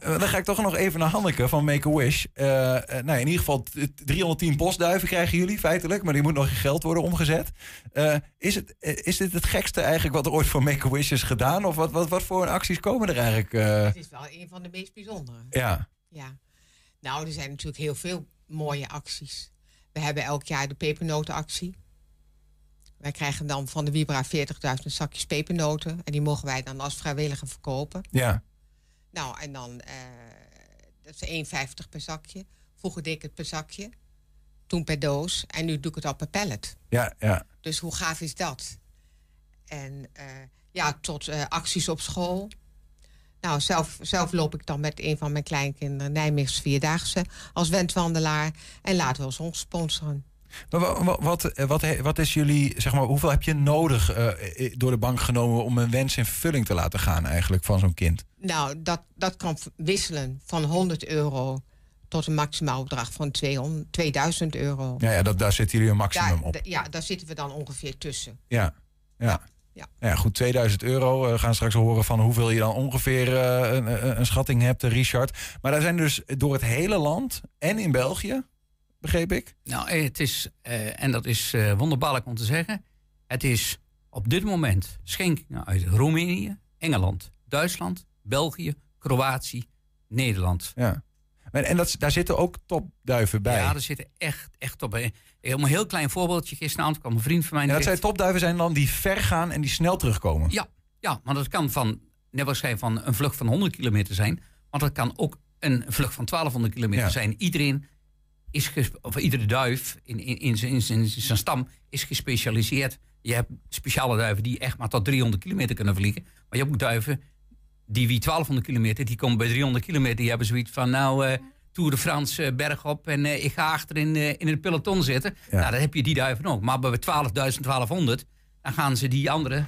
Eh, dan ga ik toch nog even naar Hanneke van Make-A-Wish. Eh, eh, nou, in ieder geval t- 310 postduiven krijgen jullie feitelijk. Maar die moet nog in geld worden omgezet. Eh, is, het, is dit het gekste eigenlijk wat er ooit voor Make-A-Wish is gedaan? Of wat, wat, wat voor acties komen er eigenlijk? eh? Het is wel een van de meest bijzondere. ja. Ja. Nou, er zijn natuurlijk heel veel mooie acties. We hebben elk jaar de pepernotenactie. Wij krijgen dan van de Vibra 40.000 zakjes pepernoten. En die mogen wij dan als vrijwilliger verkopen. Ja. Nou, en dan, eh, dat is 1,50 per zakje. Vroeger deed ik het per zakje. Toen per doos. En nu doe ik het al per pallet. Ja, ja. Dus hoe gaaf is dat? En eh, ja, tot eh, acties op school. Nou, zelf, zelf loop ik dan met een van mijn kleinkinderen Nijmeegse Vierdaagse als wendwandelaar. En laten we ons sponsoren. Maar wa- wa- wat, eh, wat, wat is jullie, zeg maar, hoeveel heb je nodig eh, door de bank genomen om een wens in vervulling te laten gaan eigenlijk van zo'n kind? Nou, dat, dat kan wisselen van 100 euro tot een maximaal bedrag van 200, 2000 euro. Ja, ja dat, daar zitten jullie een maximum Daar, op. ja, daar zitten we dan ongeveer tussen. Ja, ja. Ja. Ja, goed, 2000 euro. Eh, We gaan straks horen van hoeveel je dan ongeveer een, een, schatting hebt, Richard. Maar daar zijn dus door het hele land en in België, begreep ik? Nou, eh, het is, eh, en dat is eh, wonderbaarlijk om te zeggen. Het is op dit moment schenkingen uit Roemenië, Engeland, Duitsland, België, Kroatië, Nederland. Ja. En, en dat, daar zitten ook topduiven bij. Ja, er zitten echt, echt op. eh, Om een heel klein voorbeeldje. Gisteravond kwam een vriend van mij. en dat zijn topduiven zijn dan die ver gaan en die snel terugkomen. Ja, ja, maar dat kan van, net zei, van een vlucht van 100 kilometer zijn. Maar dat kan ook een vlucht van 1200 kilometer Ja. zijn. Iedereen is, of iedere duif in, in, in, zijn- in, zijn- in zijn stam is gespecialiseerd. Je hebt speciale duiven die echt maar tot 300 kilometer kunnen vliegen. Maar je hebt ook duiven die wie 1200 kilometer, die komen bij 300 kilometer. Die hebben zoiets van, nou, eh Tour de France, eh, berg op en eh, ik ga achter in, in het peloton zitten. Ja. Nou, dan heb je die duiven ook. Maar bij 12.000, 1200, dan gaan ze die andere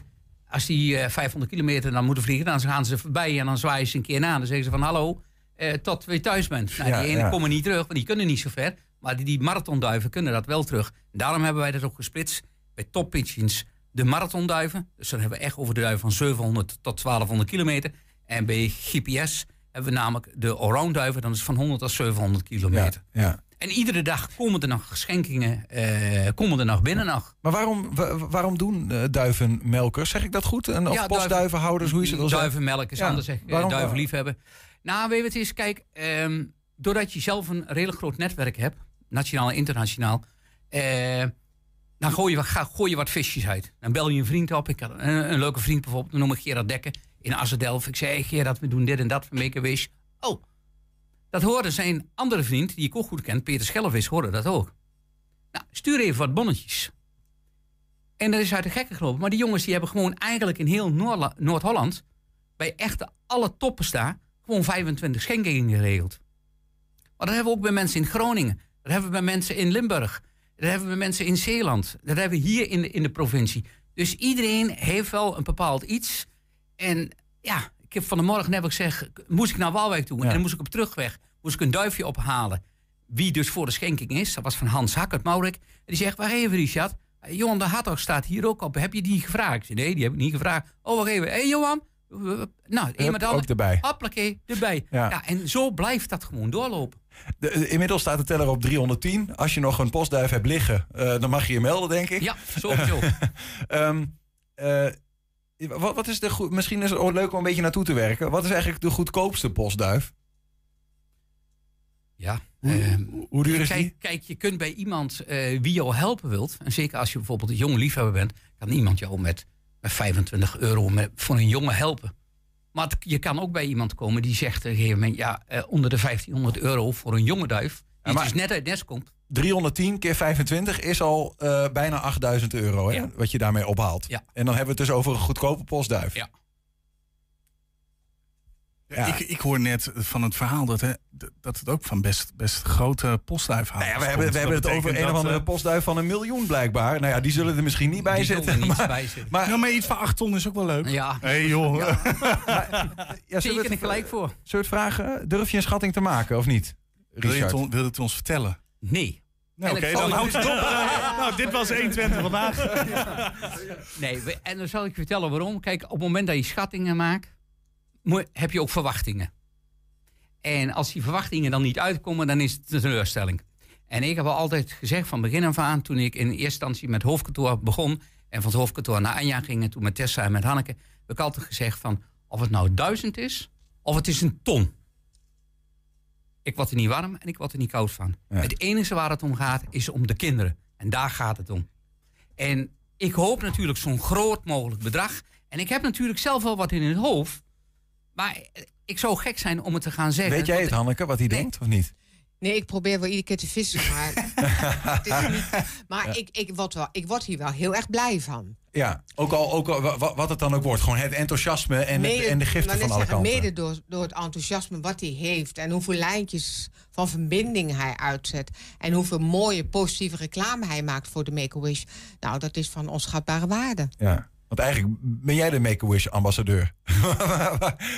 als die eh, 500 kilometer dan moeten vliegen, dan gaan ze voorbij en dan zwaaien ze een keer na. Dan zeggen ze van hallo, eh, tot we thuis bent. Nou, Ja, die ene ja. komen niet terug, want die kunnen niet zo ver. Maar die, die marathonduiven kunnen dat wel terug. Daarom hebben wij dat ook gesplitst bij Top Pigeons. De marathonduiven, dus dan hebben we echt over de duiven van 700 tot 1200 kilometer. En bij GPS hebben we namelijk de allround duiven, dan is het van 100 tot 700 Ja, kilometer. ja. En iedere dag komen er nog schenkingen, eh, komen er nog binnen nog. Maar waarom, wa- waarom doen eh, duivenmelkers, zeg ik dat goed? En, of Ja, postduivenhouders, hoe is het? al zeggen? Duivenmelk is Ja, anders, zeg. eh, waarom- Duivenliefhebber. Nou, weet je wat het is? Kijk, ehm, doordat je zelf een redelijk groot netwerk hebt, nationaal en internationaal, eh, dan gooi je, wat- ga, gooi je wat visjes uit. Dan bel je een vriend op. Ik had een, leuke vriend bijvoorbeeld, noem ik Gerard Dekker in Assedelf. Ik zei, hey, Gerard, we doen dit en dat, we make a. Oh, dat hoorde zijn andere vriend, die ik ook goed ken, Peter Schellevis, hoorde dat ook. Nou, stuur even wat bonnetjes. En dat is uit de gekken gelopen. Maar die jongens die hebben gewoon eigenlijk in heel Noord-Holland... bij echt alle toppen staan... gewoon 25 schenkingen geregeld. Maar dat hebben we ook bij mensen in Groningen. Dat hebben we bij mensen in Limburg. Dat hebben we bij mensen in Zeeland. Dat hebben we hier in de, in de provincie. Dus iedereen heeft wel een bepaald iets. En ja, ik heb van de morgen net gezegd... moest ik naar Waalwijk toe. Ja. En dan moest ik op terugweg moest ik een duifje ophalen. Wie dus voor de schenking is. Dat was van Hans Hakkert Maurik. En die zegt, wacht even Richard... Eh, Johan de Hartog staat hier ook op. Heb je die gevraagd? Ik nee, die heb ik niet gevraagd. Oh, wacht even. Hé, hey, Johan. Eh, Nou, met ook erbij. Hoppakee, erbij. Ja. Ja. en zo blijft dat gewoon doorlopen. De- de- inmiddels staat de teller op 310. Als je nog een postduif hebt liggen, eh, dan mag je je melden, denk ik. Ja, sowieso. <laughs> Ehm, eh, wat, wat is de goed? Misschien is het leuk om een beetje naartoe te werken. Wat is eigenlijk de goedkoopste postduif? ja. Hoe, ehm, hoe- hoe duur is die? Kijk, kijk, je kunt bij iemand eh, wie jou helpen wilt, en zeker als je bijvoorbeeld een jonge liefhebber bent, kan iemand jou met, met 25 euro met, voor een jongen helpen. Maar het- je kan ook bij iemand komen die zegt op een gegeven moment, ja, eh, onder de 1500 euro voor een jonge duif, die maar- dus net uit nest komt. 310 keer 25 is al eh, bijna 8000 euro, hè, Ja. wat je daarmee ophaalt. Ja. En dan hebben we het dus over een goedkope postduif. Ja. Ja. Ik, ik hoor net van het verhaal dat, hè, dat het ook van best, best grote postduifhouders Nou ja, we hebben, we hebben het over een of andere eh, postduif van een miljoen blijkbaar. Nou ja, die zullen er misschien niet bij Die er zitten. niet maar, bij zitten. maar, Ja, maar iets van 8 ton is ook wel leuk. Ja, Hé hey, joh. ja, <laughs> zullen, zeker we er het, gelijk voor. zullen we het vragen? Durf je een schatting te maken of niet? Wil je, Richard? het, on- wil je het ons vertellen? Nee. Nou, Oké, dan je- houdt het op. <laughs> Nou, dit was 120 vandaag. Nee, en dan zal ik je vertellen waarom. Kijk, op het moment dat je schattingen maakt, heb je ook verwachtingen. En als die verwachtingen dan niet uitkomen, dan is het een teleurstelling. En ik heb al altijd gezegd van begin af aan, toen ik in eerste instantie met hoofdkantoor begon en van het hoofdkantoor naar Anja ging en toen met Tessa en met Hanneke, heb ik altijd gezegd van of het nou duizend is of het is een ton. Ik word er niet warm en ik word er niet koud van. Ja. Het enige waar het om gaat is om de kinderen. En daar gaat het om. En ik hoop natuurlijk zo'n groot mogelijk bedrag. En ik heb natuurlijk zelf wel wat in het hoofd. Maar ik zou gek zijn om het te gaan zeggen. Weet jij het, Hanneke, wat hij Nee. denkt of niet? Nee, ik probeer wel iedere keer te vissen, maar, <laughs> het is niet, maar ik, ik, word wel, ik word hier wel heel erg blij van. Ja, ook al, ook al wa- wa- wat het dan ook wordt. Gewoon het enthousiasme en, het, en de giften maar van alle zeggen, kanten. Mede door, door het enthousiasme wat hij heeft en hoeveel lijntjes van verbinding hij uitzet. En hoeveel mooie positieve reclame hij maakt voor de Make-A-Wish. Nou, dat is van onschatbare waarde. Ja. Want eigenlijk ben jij de Make-A-Wish ambassadeur. <laughs>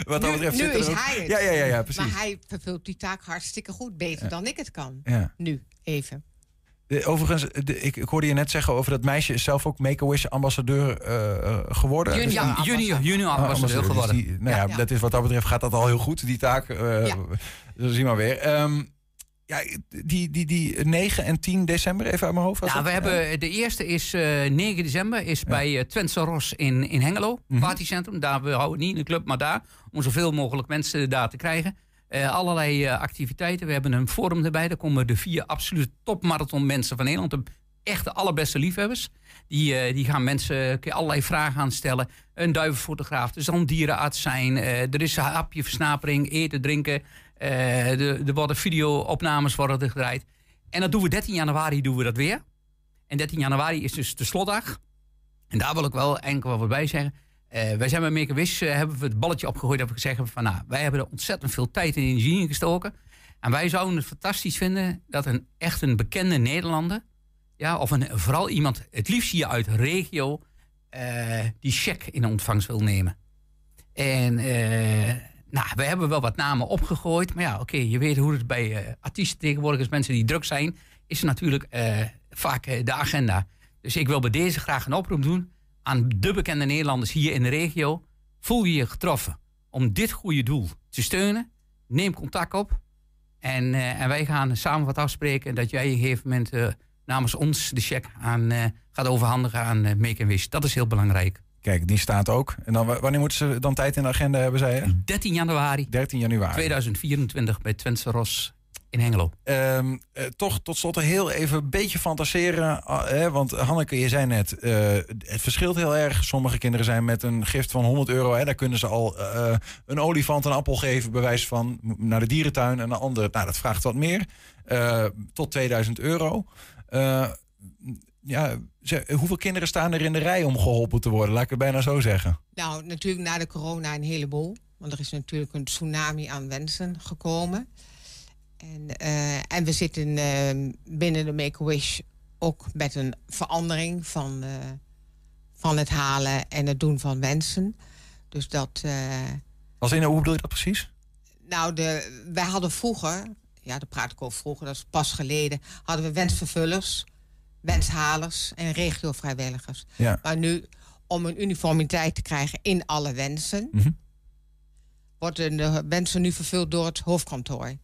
wat dat Nu- betreft nu er is ook- hij het. Ja, ja, ja, ja precies. Maar hij vervult die taak hartstikke goed, beter dan ik het kan. Ja. Nu, even. De- Overigens, de- ik, ik hoorde je net zeggen over dat meisje is zelf ook Make-A-Wish ambassadeur eh, eh, geworden. Junior. Ja, junior, junior Oh, ambassadeur dus geworden. die- nou ja, Ja. dat is wat dat betreft gaat dat al heel goed, die taak. eh Ja. Dat zien we maar weer. Ehm, ja, die, die, die 9 en 10 december, even uit mijn hoofd. Ja, we hebben, de eerste is eh 9 december, is bij uh, Twentse Ros in, in Hengelo, Mhm. partycentrum. Daar, we houden niet in de club, maar daar, om zoveel mogelijk mensen daar te krijgen. Eh, allerlei eh, activiteiten. We hebben een forum erbij. Daar komen de vier absolute topmarathon mensen van Nederland. De echte allerbeste liefhebbers. Die, eh, die gaan mensen allerlei vragen aan stellen. Een duivenfotograaf, er zal een dierenarts zijn. eh, er is een hapje versnapering, eten, drinken. Eh, er er worden video-opnames worden gedraaid. En dat doen we 13 januari doen we dat weer. En 13 januari is dus de slotdag. En daar wil ik wel enkel wat bij zeggen. Eh, wij zijn bij a Wish, eh, hebben we het balletje opgegooid. Hebben we gezegd van, nou, wij hebben er ontzettend veel tijd en energie in gestoken. En wij zouden het fantastisch vinden dat een echt een bekende Nederlander, ja, of een, vooral iemand, het liefst hier uit regio, eh, die check in ontvangst wil nemen. En eh, nou, we hebben wel wat namen opgegooid. Maar ja, oké, je weet hoe het bij eh, artiesten tegenwoordig is. Mensen die druk zijn, is natuurlijk eh, vaak eh, de agenda. Dus ik wil bij deze graag een oproep doen aan de bekende Nederlanders hier in de regio. Voel je je getroffen om dit goede doel te steunen? Neem contact op. En, en wij gaan samen wat afspreken dat jij op een gegeven moment namens ons de cheque aan, gaat overhandigen aan Make Wish. Dat is heel belangrijk. Kijk, die staat ook. En dan, wa- wanneer moeten ze dan tijd in de agenda hebben, zei je? 13 januari 13 januari. 2024 bij Twentse Ros in Hengelo. Ehm, eh, toch tot slot heel even een beetje fantaseren. ah, hè, want Hanneke, je zei net, eh, het verschilt heel erg. Sommige kinderen zijn met een gift van 100 euro. Hè, daar kunnen ze al eh, een olifant een appel geven, bij wijze van naar de dierentuin. En een ander, nou, dat vraagt wat meer. Tot 2000 euro. Ja, ze- hoeveel kinderen staan er in de rij om geholpen te worden? Laat ik het bijna zo zeggen. Nou, natuurlijk na de corona een heleboel. Want er is natuurlijk een tsunami aan wensen gekomen. En, eh, en we zitten eh, binnen de Make-A-Wish ook met een verandering van, eh, van het halen en het doen van wensen. Dus dat... Als in, hoe bedoel je dat precies? nou, de, wij hadden vroeger, ja, daar praat ik over vroeger, dat is pas geleden, hadden we wensvervullers, wenshalers en regiovrijwilligers. Ja. Maar nu, om een uniformiteit te krijgen in alle wensen, Mhm. worden de wensen nu vervuld door het hoofdkantoor.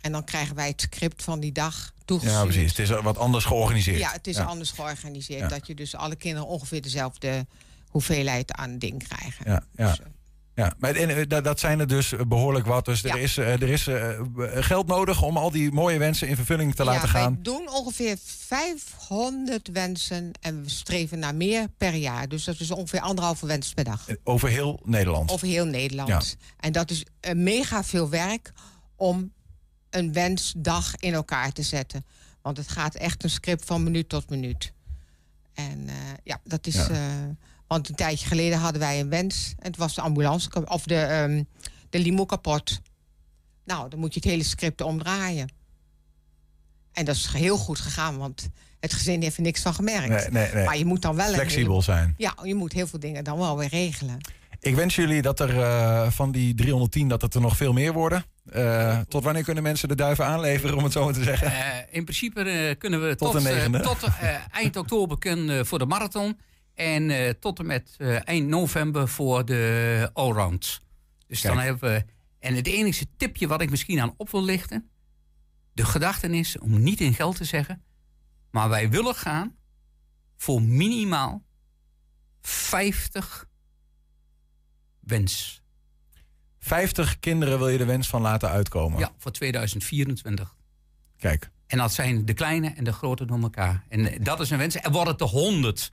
En dan krijgen wij het script van die dag toegestuurd. Ja, precies. Het is wat anders georganiseerd. Ja, het is Ja. anders georganiseerd. Ja. Dat je dus alle kinderen ongeveer dezelfde hoeveelheid aan ding krijgen. Ja, ja. Dus, eh, Ja, maar en, eh, dat, dat zijn er dus behoorlijk wat. Dus er Ja. is, eh, er is eh, geld nodig om al die mooie wensen in vervulling te laten ja, gaan. Wij doen ongeveer 500 wensen en we streven naar meer per jaar. Dus dat is ongeveer anderhalve wens per dag. Eh, Over heel Nederland. Over heel Nederland. En dat is eh, mega veel werk om een wensdag in elkaar te zetten. Want het gaat echt een script van minuut tot minuut. En eh, ja, dat is Ja. Want een tijdje geleden hadden wij een wens. En het was de ambulance of de, ehm, de limo kapot. Nou, dan moet je het hele script omdraaien. En dat is heel goed gegaan, want het gezin heeft er niks van gemerkt. Nee, nee, nee. Maar je moet dan wel Flexibel zijn. Ja, je moet heel veel dingen dan wel weer regelen. Ik wens jullie dat er eh, van die 310 dat het er nog veel meer worden. Eh, tot wanneer kunnen mensen de duiven aanleveren, om het zo maar te zeggen? Eh, in principe eh, kunnen we Tot tot, eh, tot eind oktober kunnen, voor de marathon. En eh, tot en met eh, eind november voor de allround. Dus dan hebben we. En het enige tipje wat ik misschien aan op wil lichten. De gedachte is om niet in geld te zeggen. Maar wij willen gaan voor minimaal 50 wens. 50 kinderen wil je de wens van laten uitkomen. Ja, voor 2024. Kijk, En dat zijn de kleine en de grote door elkaar. En eh, dat is een wens. En worden het er 100,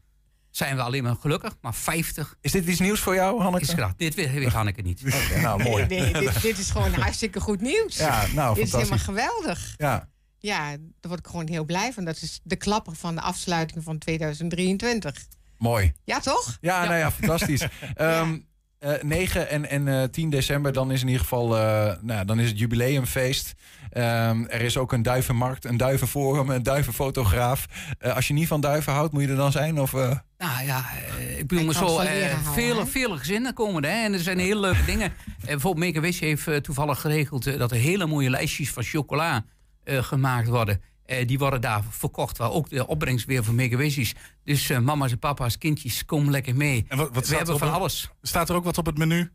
zijn we alleen maar gelukkig. Maar 50 is dit iets nieuws voor jou, Hanneke? is graag. Dit weet Hanneke niet. Nou, mooi. Nee, nee, dit, dit is gewoon hartstikke goed nieuws. Ja, nou, dit is helemaal geweldig. Ja, Ja, daar word ik gewoon heel blij van. Dat is de klapper van de afsluiting van 2023. mooi. Ja, toch? Ja, nou ja, fantastisch. <laughs> Ehm, eh, 9 en, en eh, 10 december, dan is in ieder geval eh, nou, dan is het jubileumfeest. Ehm, er is ook een duivenmarkt, een duivenforum, een duivenfotograaf. Eh, als je niet van duiven houdt, moet je er dan zijn? Of, eh? Nou ja, eh, ik bedoel, Ik kan zo eh, vele, vele gezinnen komen er. Hè? En er zijn hele leuke dingen. Eh, bijvoorbeeld Make a Wish heeft eh, toevallig geregeld eh, dat er hele mooie lijstjes van chocola eh, gemaakt worden. Eh, die worden daar verkocht, waar ook de opbrengst weer voor a Wish is. Dus eh, mama's en papa's, kindjes, kom lekker mee. En wat, wat We er hebben van alles. staat er ook wat op het menu?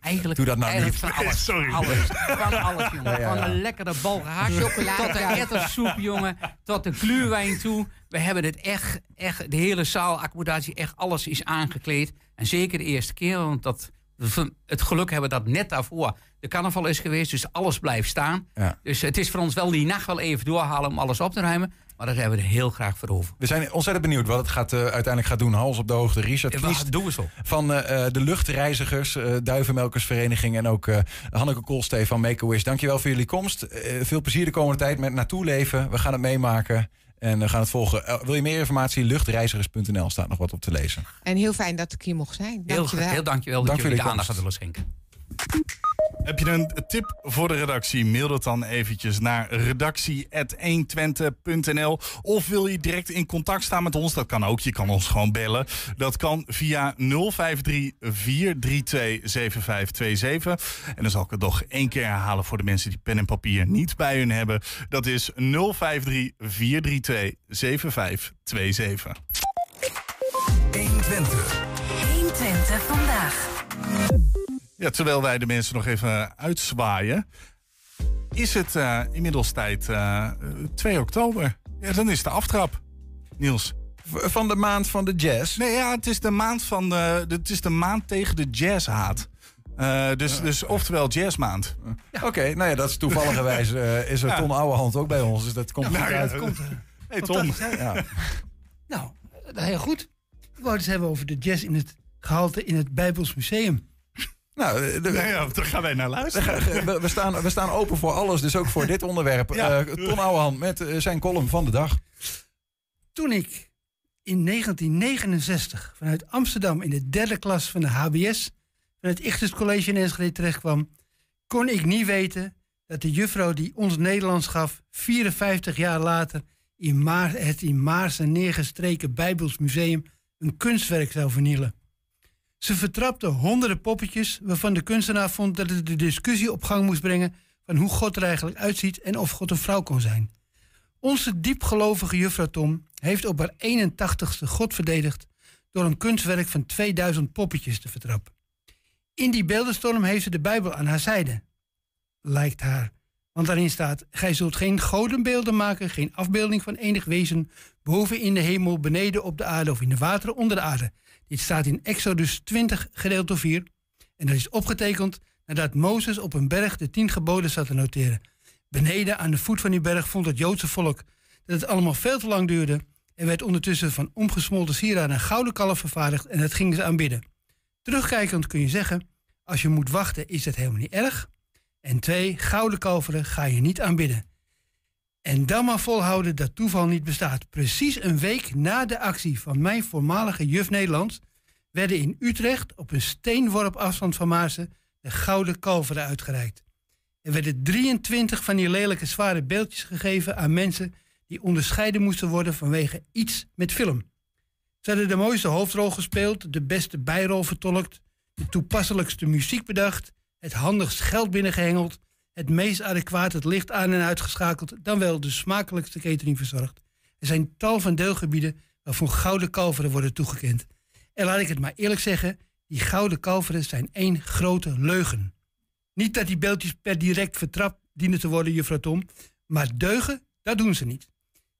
Eigenlijk, Doe dat nou eigenlijk niet. van <laughs> alles. Sorry. Alles. <laughs> Van alles, jongen. Ja, ja, ja. Van een lekkere bal <laughs> Chocolade. tot de ettersoep, jongen. Tot de gluwijn toe. We hebben het echt, echt de hele zaalaccommodatie, echt alles is aangekleed. En zeker de eerste keer, want dat, we het geluk hebben dat net daarvoor de carnaval is geweest. Dus alles blijft staan. Ja. Dus het is voor ons wel die nacht wel even doorhalen om alles op te ruimen. Maar dat hebben we er heel graag voor over. We zijn ontzettend benieuwd wat het gaat, eh, uiteindelijk gaat doen. Hals op de hoogte. Richard Kniest Wat doen we zo? van eh, eh, de Luchtreizigers, Duivenmelkersvereniging... en ook Hanneke Koolstee van Make-A-Wish. Dankjewel voor jullie komst. Veel plezier de komende tijd met naartoe leven. We gaan het meemaken en we gaan het volgen. Eh, wil je meer informatie? Luchtreizigers.nl staat nog wat op te lezen. En heel fijn dat ik hier mocht zijn. Heel, Dankjewel. heel dankjewel dat Dank voor jullie de aandacht hadden willen schenken. Heb je een tip voor de redactie? Mail dat dan eventjes naar redactie.120.nl Of wil je direct in contact staan met ons? Dat kan ook. Je kan ons gewoon bellen. Dat kan via 053 432 7527. En dan zal ik het nog één keer herhalen voor de mensen die pen en papier niet bij hun hebben. Dat is 053 432 7527. 120 vandaag. Ja, terwijl wij de mensen nog even uitzwaaien, is het eh, inmiddels tijd eh, 2 oktober. Ja, dan is de aftrap. Niels. Van de maand van de jazz. Nee, ja, het is de maand, van de, de- het is de maand tegen de jazzhaat. Eh, dus, dus oftewel jazzmaand. Oké, nou ja, dat is toevalligerwijs <laughs> eh, is er Ja. Ton Ouwehand ook bij ons. Dus dat komt goed Nou ja, uit. dat komt, <laughs> Hey? Ja. Nou, eh, heel goed. Ik wou het eens hebben over de jazz in het gehalte in het Bijbels Museum. Nou, eh, de- ja, daar gaan wij naar luisteren. <laughs> we, we staan, we staan open voor alles, dus ook voor dit onderwerp. <laughs> Ja. Eh, Ton Ouwehand met eh, zijn column van de dag. Toen ik in 1969 vanuit Amsterdam in de derde klas van de HBS van het Ichthus College in Enschede terechtkwam, kon ik niet weten dat de juffrouw die ons Nederlands gaf 54 jaar later in Maar, het in Maarsen neergestreken Bijbels Museum een kunstwerk zou vernielen. Ze vertrapte honderden poppetjes waarvan de kunstenaar vond dat het de discussie op gang moest brengen van hoe God er eigenlijk uitziet en of God een vrouw kon zijn. Onze diepgelovige juffrouw Tom heeft op haar 81ste God verdedigd door een kunstwerk van 2000 poppetjes te vertrappen. In die beeldenstorm heeft ze de Bijbel aan haar zijde. Lijkt haar. Want daarin staat: Gij zult geen godenbeelden maken, geen afbeelding van enig wezen, boven in de hemel, beneden op de aarde of in de wateren onder de aarde. Dit staat in Exodus 20, gedeelte 4. En dat is opgetekend nadat Mozes op een berg de tien geboden zat te noteren. Beneden aan de voet van die berg vond het Joodse volk dat het allemaal veel te lang duurde. Er werd ondertussen van omgesmolten sieraden een gouden kalf vervaardigd en dat gingen ze aanbidden. Terugkijkend kun je zeggen, als je moet wachten is dat helemaal niet erg. En twee, gouden kalveren ga je niet aanbidden. En dan maar volhouden dat toeval niet bestaat. Precies een week na de actie van mijn voormalige juf Nederlands werden in Utrecht op een steenworp afstand van Maarsen de Gouden Kalveren uitgereikt. Er werden 23 van die lelijke zware beeldjes gegeven aan mensen die onderscheiden moesten worden vanwege iets met film. Ze hadden de mooiste hoofdrol gespeeld, de beste bijrol vertolkt, de toepasselijkste muziek bedacht, het handigst geld binnengehengeld, het meest adequaat het licht aan en uitgeschakeld, dan wel de smakelijkste catering verzorgd. Er zijn tal van deelgebieden waarvoor gouden kalveren worden toegekend. En laat ik het maar eerlijk zeggen, die gouden kalveren zijn één grote leugen. Niet dat die beeldjes per direct vertrapt dienen te worden, juffrouw Tom, maar deugen, dat doen ze niet.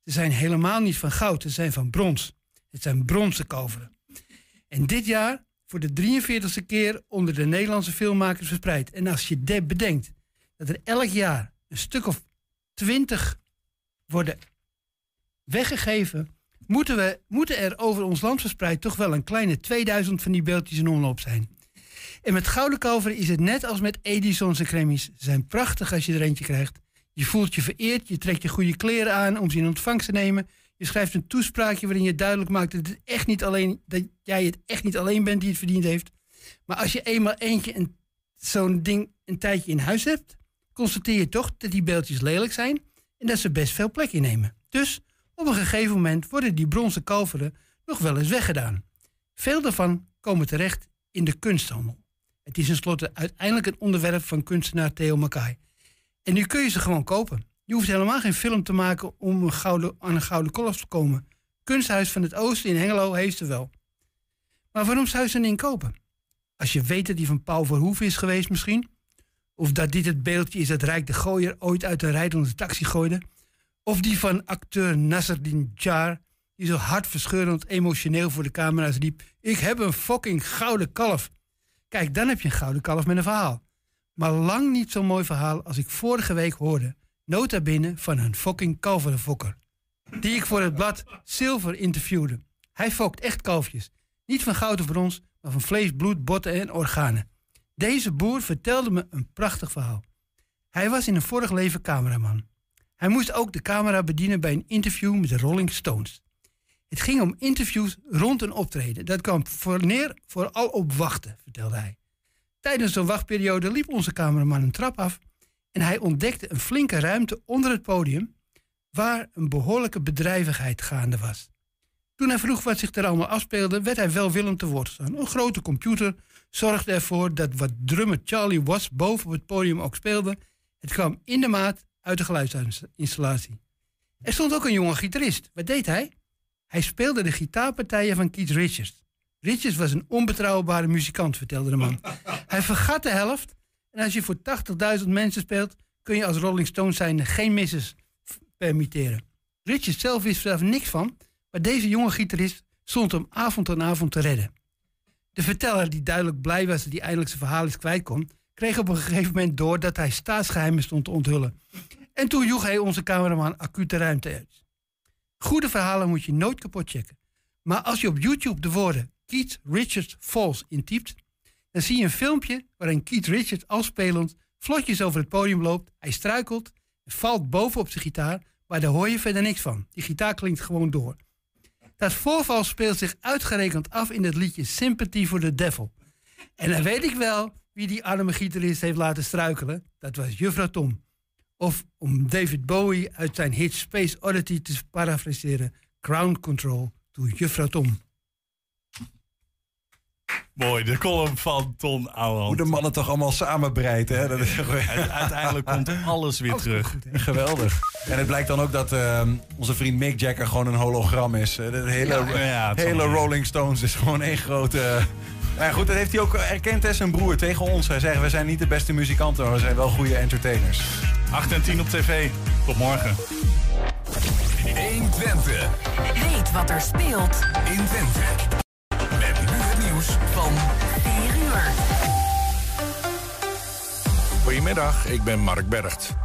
Ze zijn helemaal niet van goud, ze zijn van brons. Het zijn bronzen kalveren. En dit jaar voor de 43ste keer onder de Nederlandse filmmakers verspreid. En als je de bedenkt dat er elk jaar een stuk of twintig worden weggegeven, moeten, we, moeten er over ons land verspreid toch wel een kleine 2000 van die beeldjes in omloop zijn. En met gouden kalveren is het net als met Edison's en Cremies. Zijn prachtig als je er eentje krijgt. Je voelt je vereerd, je trekt je goede kleren aan om ze in ontvangst te nemen. Je schrijft een toespraakje waarin je duidelijk maakt dat, het echt niet alleen, dat jij het echt niet alleen bent die het verdiend heeft. Maar als je eenmaal eentje zo'n ding een tijdje in huis hebt, constateer je toch dat die beeldjes lelijk zijn en dat ze best veel plek innemen. Dus op een gegeven moment worden die bronzen kalveren nog wel eens weggedaan. Veel daarvan komen terecht in de kunsthandel. Het is tenslotte uiteindelijk een onderwerp van kunstenaar Theo Mackay. En nu kun je ze gewoon kopen. Je hoeft helemaal geen film te maken om een gouden, aan een gouden kolf te komen. Kunsthuis van het Oosten in Hengelo heeft ze wel. Maar waarom zou je ze een kopen? Als je weet dat die van Paul Verhoeven is geweest misschien. Of dat dit het beeldje is dat Rijk de Gooier ooit uit een rijdende taxi gooide. Of die van acteur Nasreddin Jar, die zo hartverscheurend emotioneel voor de camera's liep. Ik heb een fucking gouden kalf. Kijk, dan heb je een gouden kalf met een verhaal. Maar lang niet zo'n mooi verhaal als ik vorige week hoorde. Nota binnen van een fucking kalverenfokker. Die ik voor het blad Silver interviewde. Hij fokt echt kalfjes. Niet van goud of brons, maar van vlees, bloed, botten en organen. Deze boer vertelde me een prachtig verhaal. Hij was in een vorig leven cameraman. Hij moest ook de camera bedienen bij een interview met de Rolling Stones. Het ging om interviews rond een optreden. Dat kwam voor neer vooral op wachten, vertelde hij. Tijdens zo'n wachtperiode liep onze cameraman een trap af en hij ontdekte een flinke ruimte onder het podium waar een behoorlijke bedrijvigheid gaande was. Toen hij vroeg wat zich er allemaal afspeelde, werd hij welwillend te woord staan. Een grote computer zorgde ervoor dat wat drummer Charlie Watts boven op het podium ook speelde. Het kwam in de maat uit de geluidsinstallatie. Er stond ook een jonge gitarist. Wat deed hij? Hij speelde de gitaarpartijen van Keith Richards. Richards was een onbetrouwbare muzikant, vertelde de man. <laughs> Hij vergat de helft. En als je voor 80.000 mensen speelt, kun je als Rolling Stones zijn geen misses permitteren. Richards zelf wist zelf niks van, maar deze jonge gitarist stond hem avond aan avond te redden. De verteller, die duidelijk blij was dat hij eindelijk zijn verhaal eens kwijt kon, kreeg op een gegeven moment door dat hij staatsgeheimen stond te onthullen. En toen joeg hij onze cameraman acute ruimte uit. Goede verhalen moet je nooit kapot checken. Maar als je op YouTube de woorden Keith Richards Falls intypt, dan zie je een filmpje waarin Keith Richards als spelend vlotjes over het podium loopt. Hij struikelt en valt boven op zijn gitaar, maar daar hoor je verder niks van. Die gitaar klinkt gewoon door. Dat voorval speelt zich uitgerekend af in het liedje Sympathy for the Devil. En dan weet ik wel wie die arme gitarist heeft laten struikelen. Dat was Juffrouw Tom. Of om David Bowie uit zijn hit Space Oddity te parafraseren, Ground Control to Juffrouw Tom. Mooi, de column van Ton Ouwehand. Hoe de mannen toch allemaal samenbreidt, hè? Dat is Uiteindelijk komt alles weer terug. Geweldig. En het blijkt dan ook dat uh, onze vriend Mick Jagger gewoon een hologram is. De hele, Ja, hele. Rolling Stones is gewoon één grote... Maar ja, goed, dat heeft hij ook erkend als zijn broer tegen ons. Hij zegt, we zijn niet de beste muzikanten, maar we zijn wel goede entertainers. 8 en 10 op tv. Tot morgen. 1 Twente. Weet wat er speelt in Twente. Goedemiddag, ik ben Mark Bergt.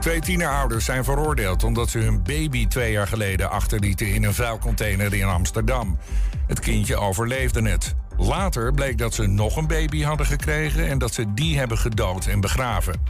Twee tienerouders zijn veroordeeld omdat ze hun baby twee jaar geleden achterlieten in een vuilcontainer in Amsterdam. Het kindje overleefde het. Later bleek dat ze nog een baby hadden gekregen en dat ze die hebben gedood en begraven.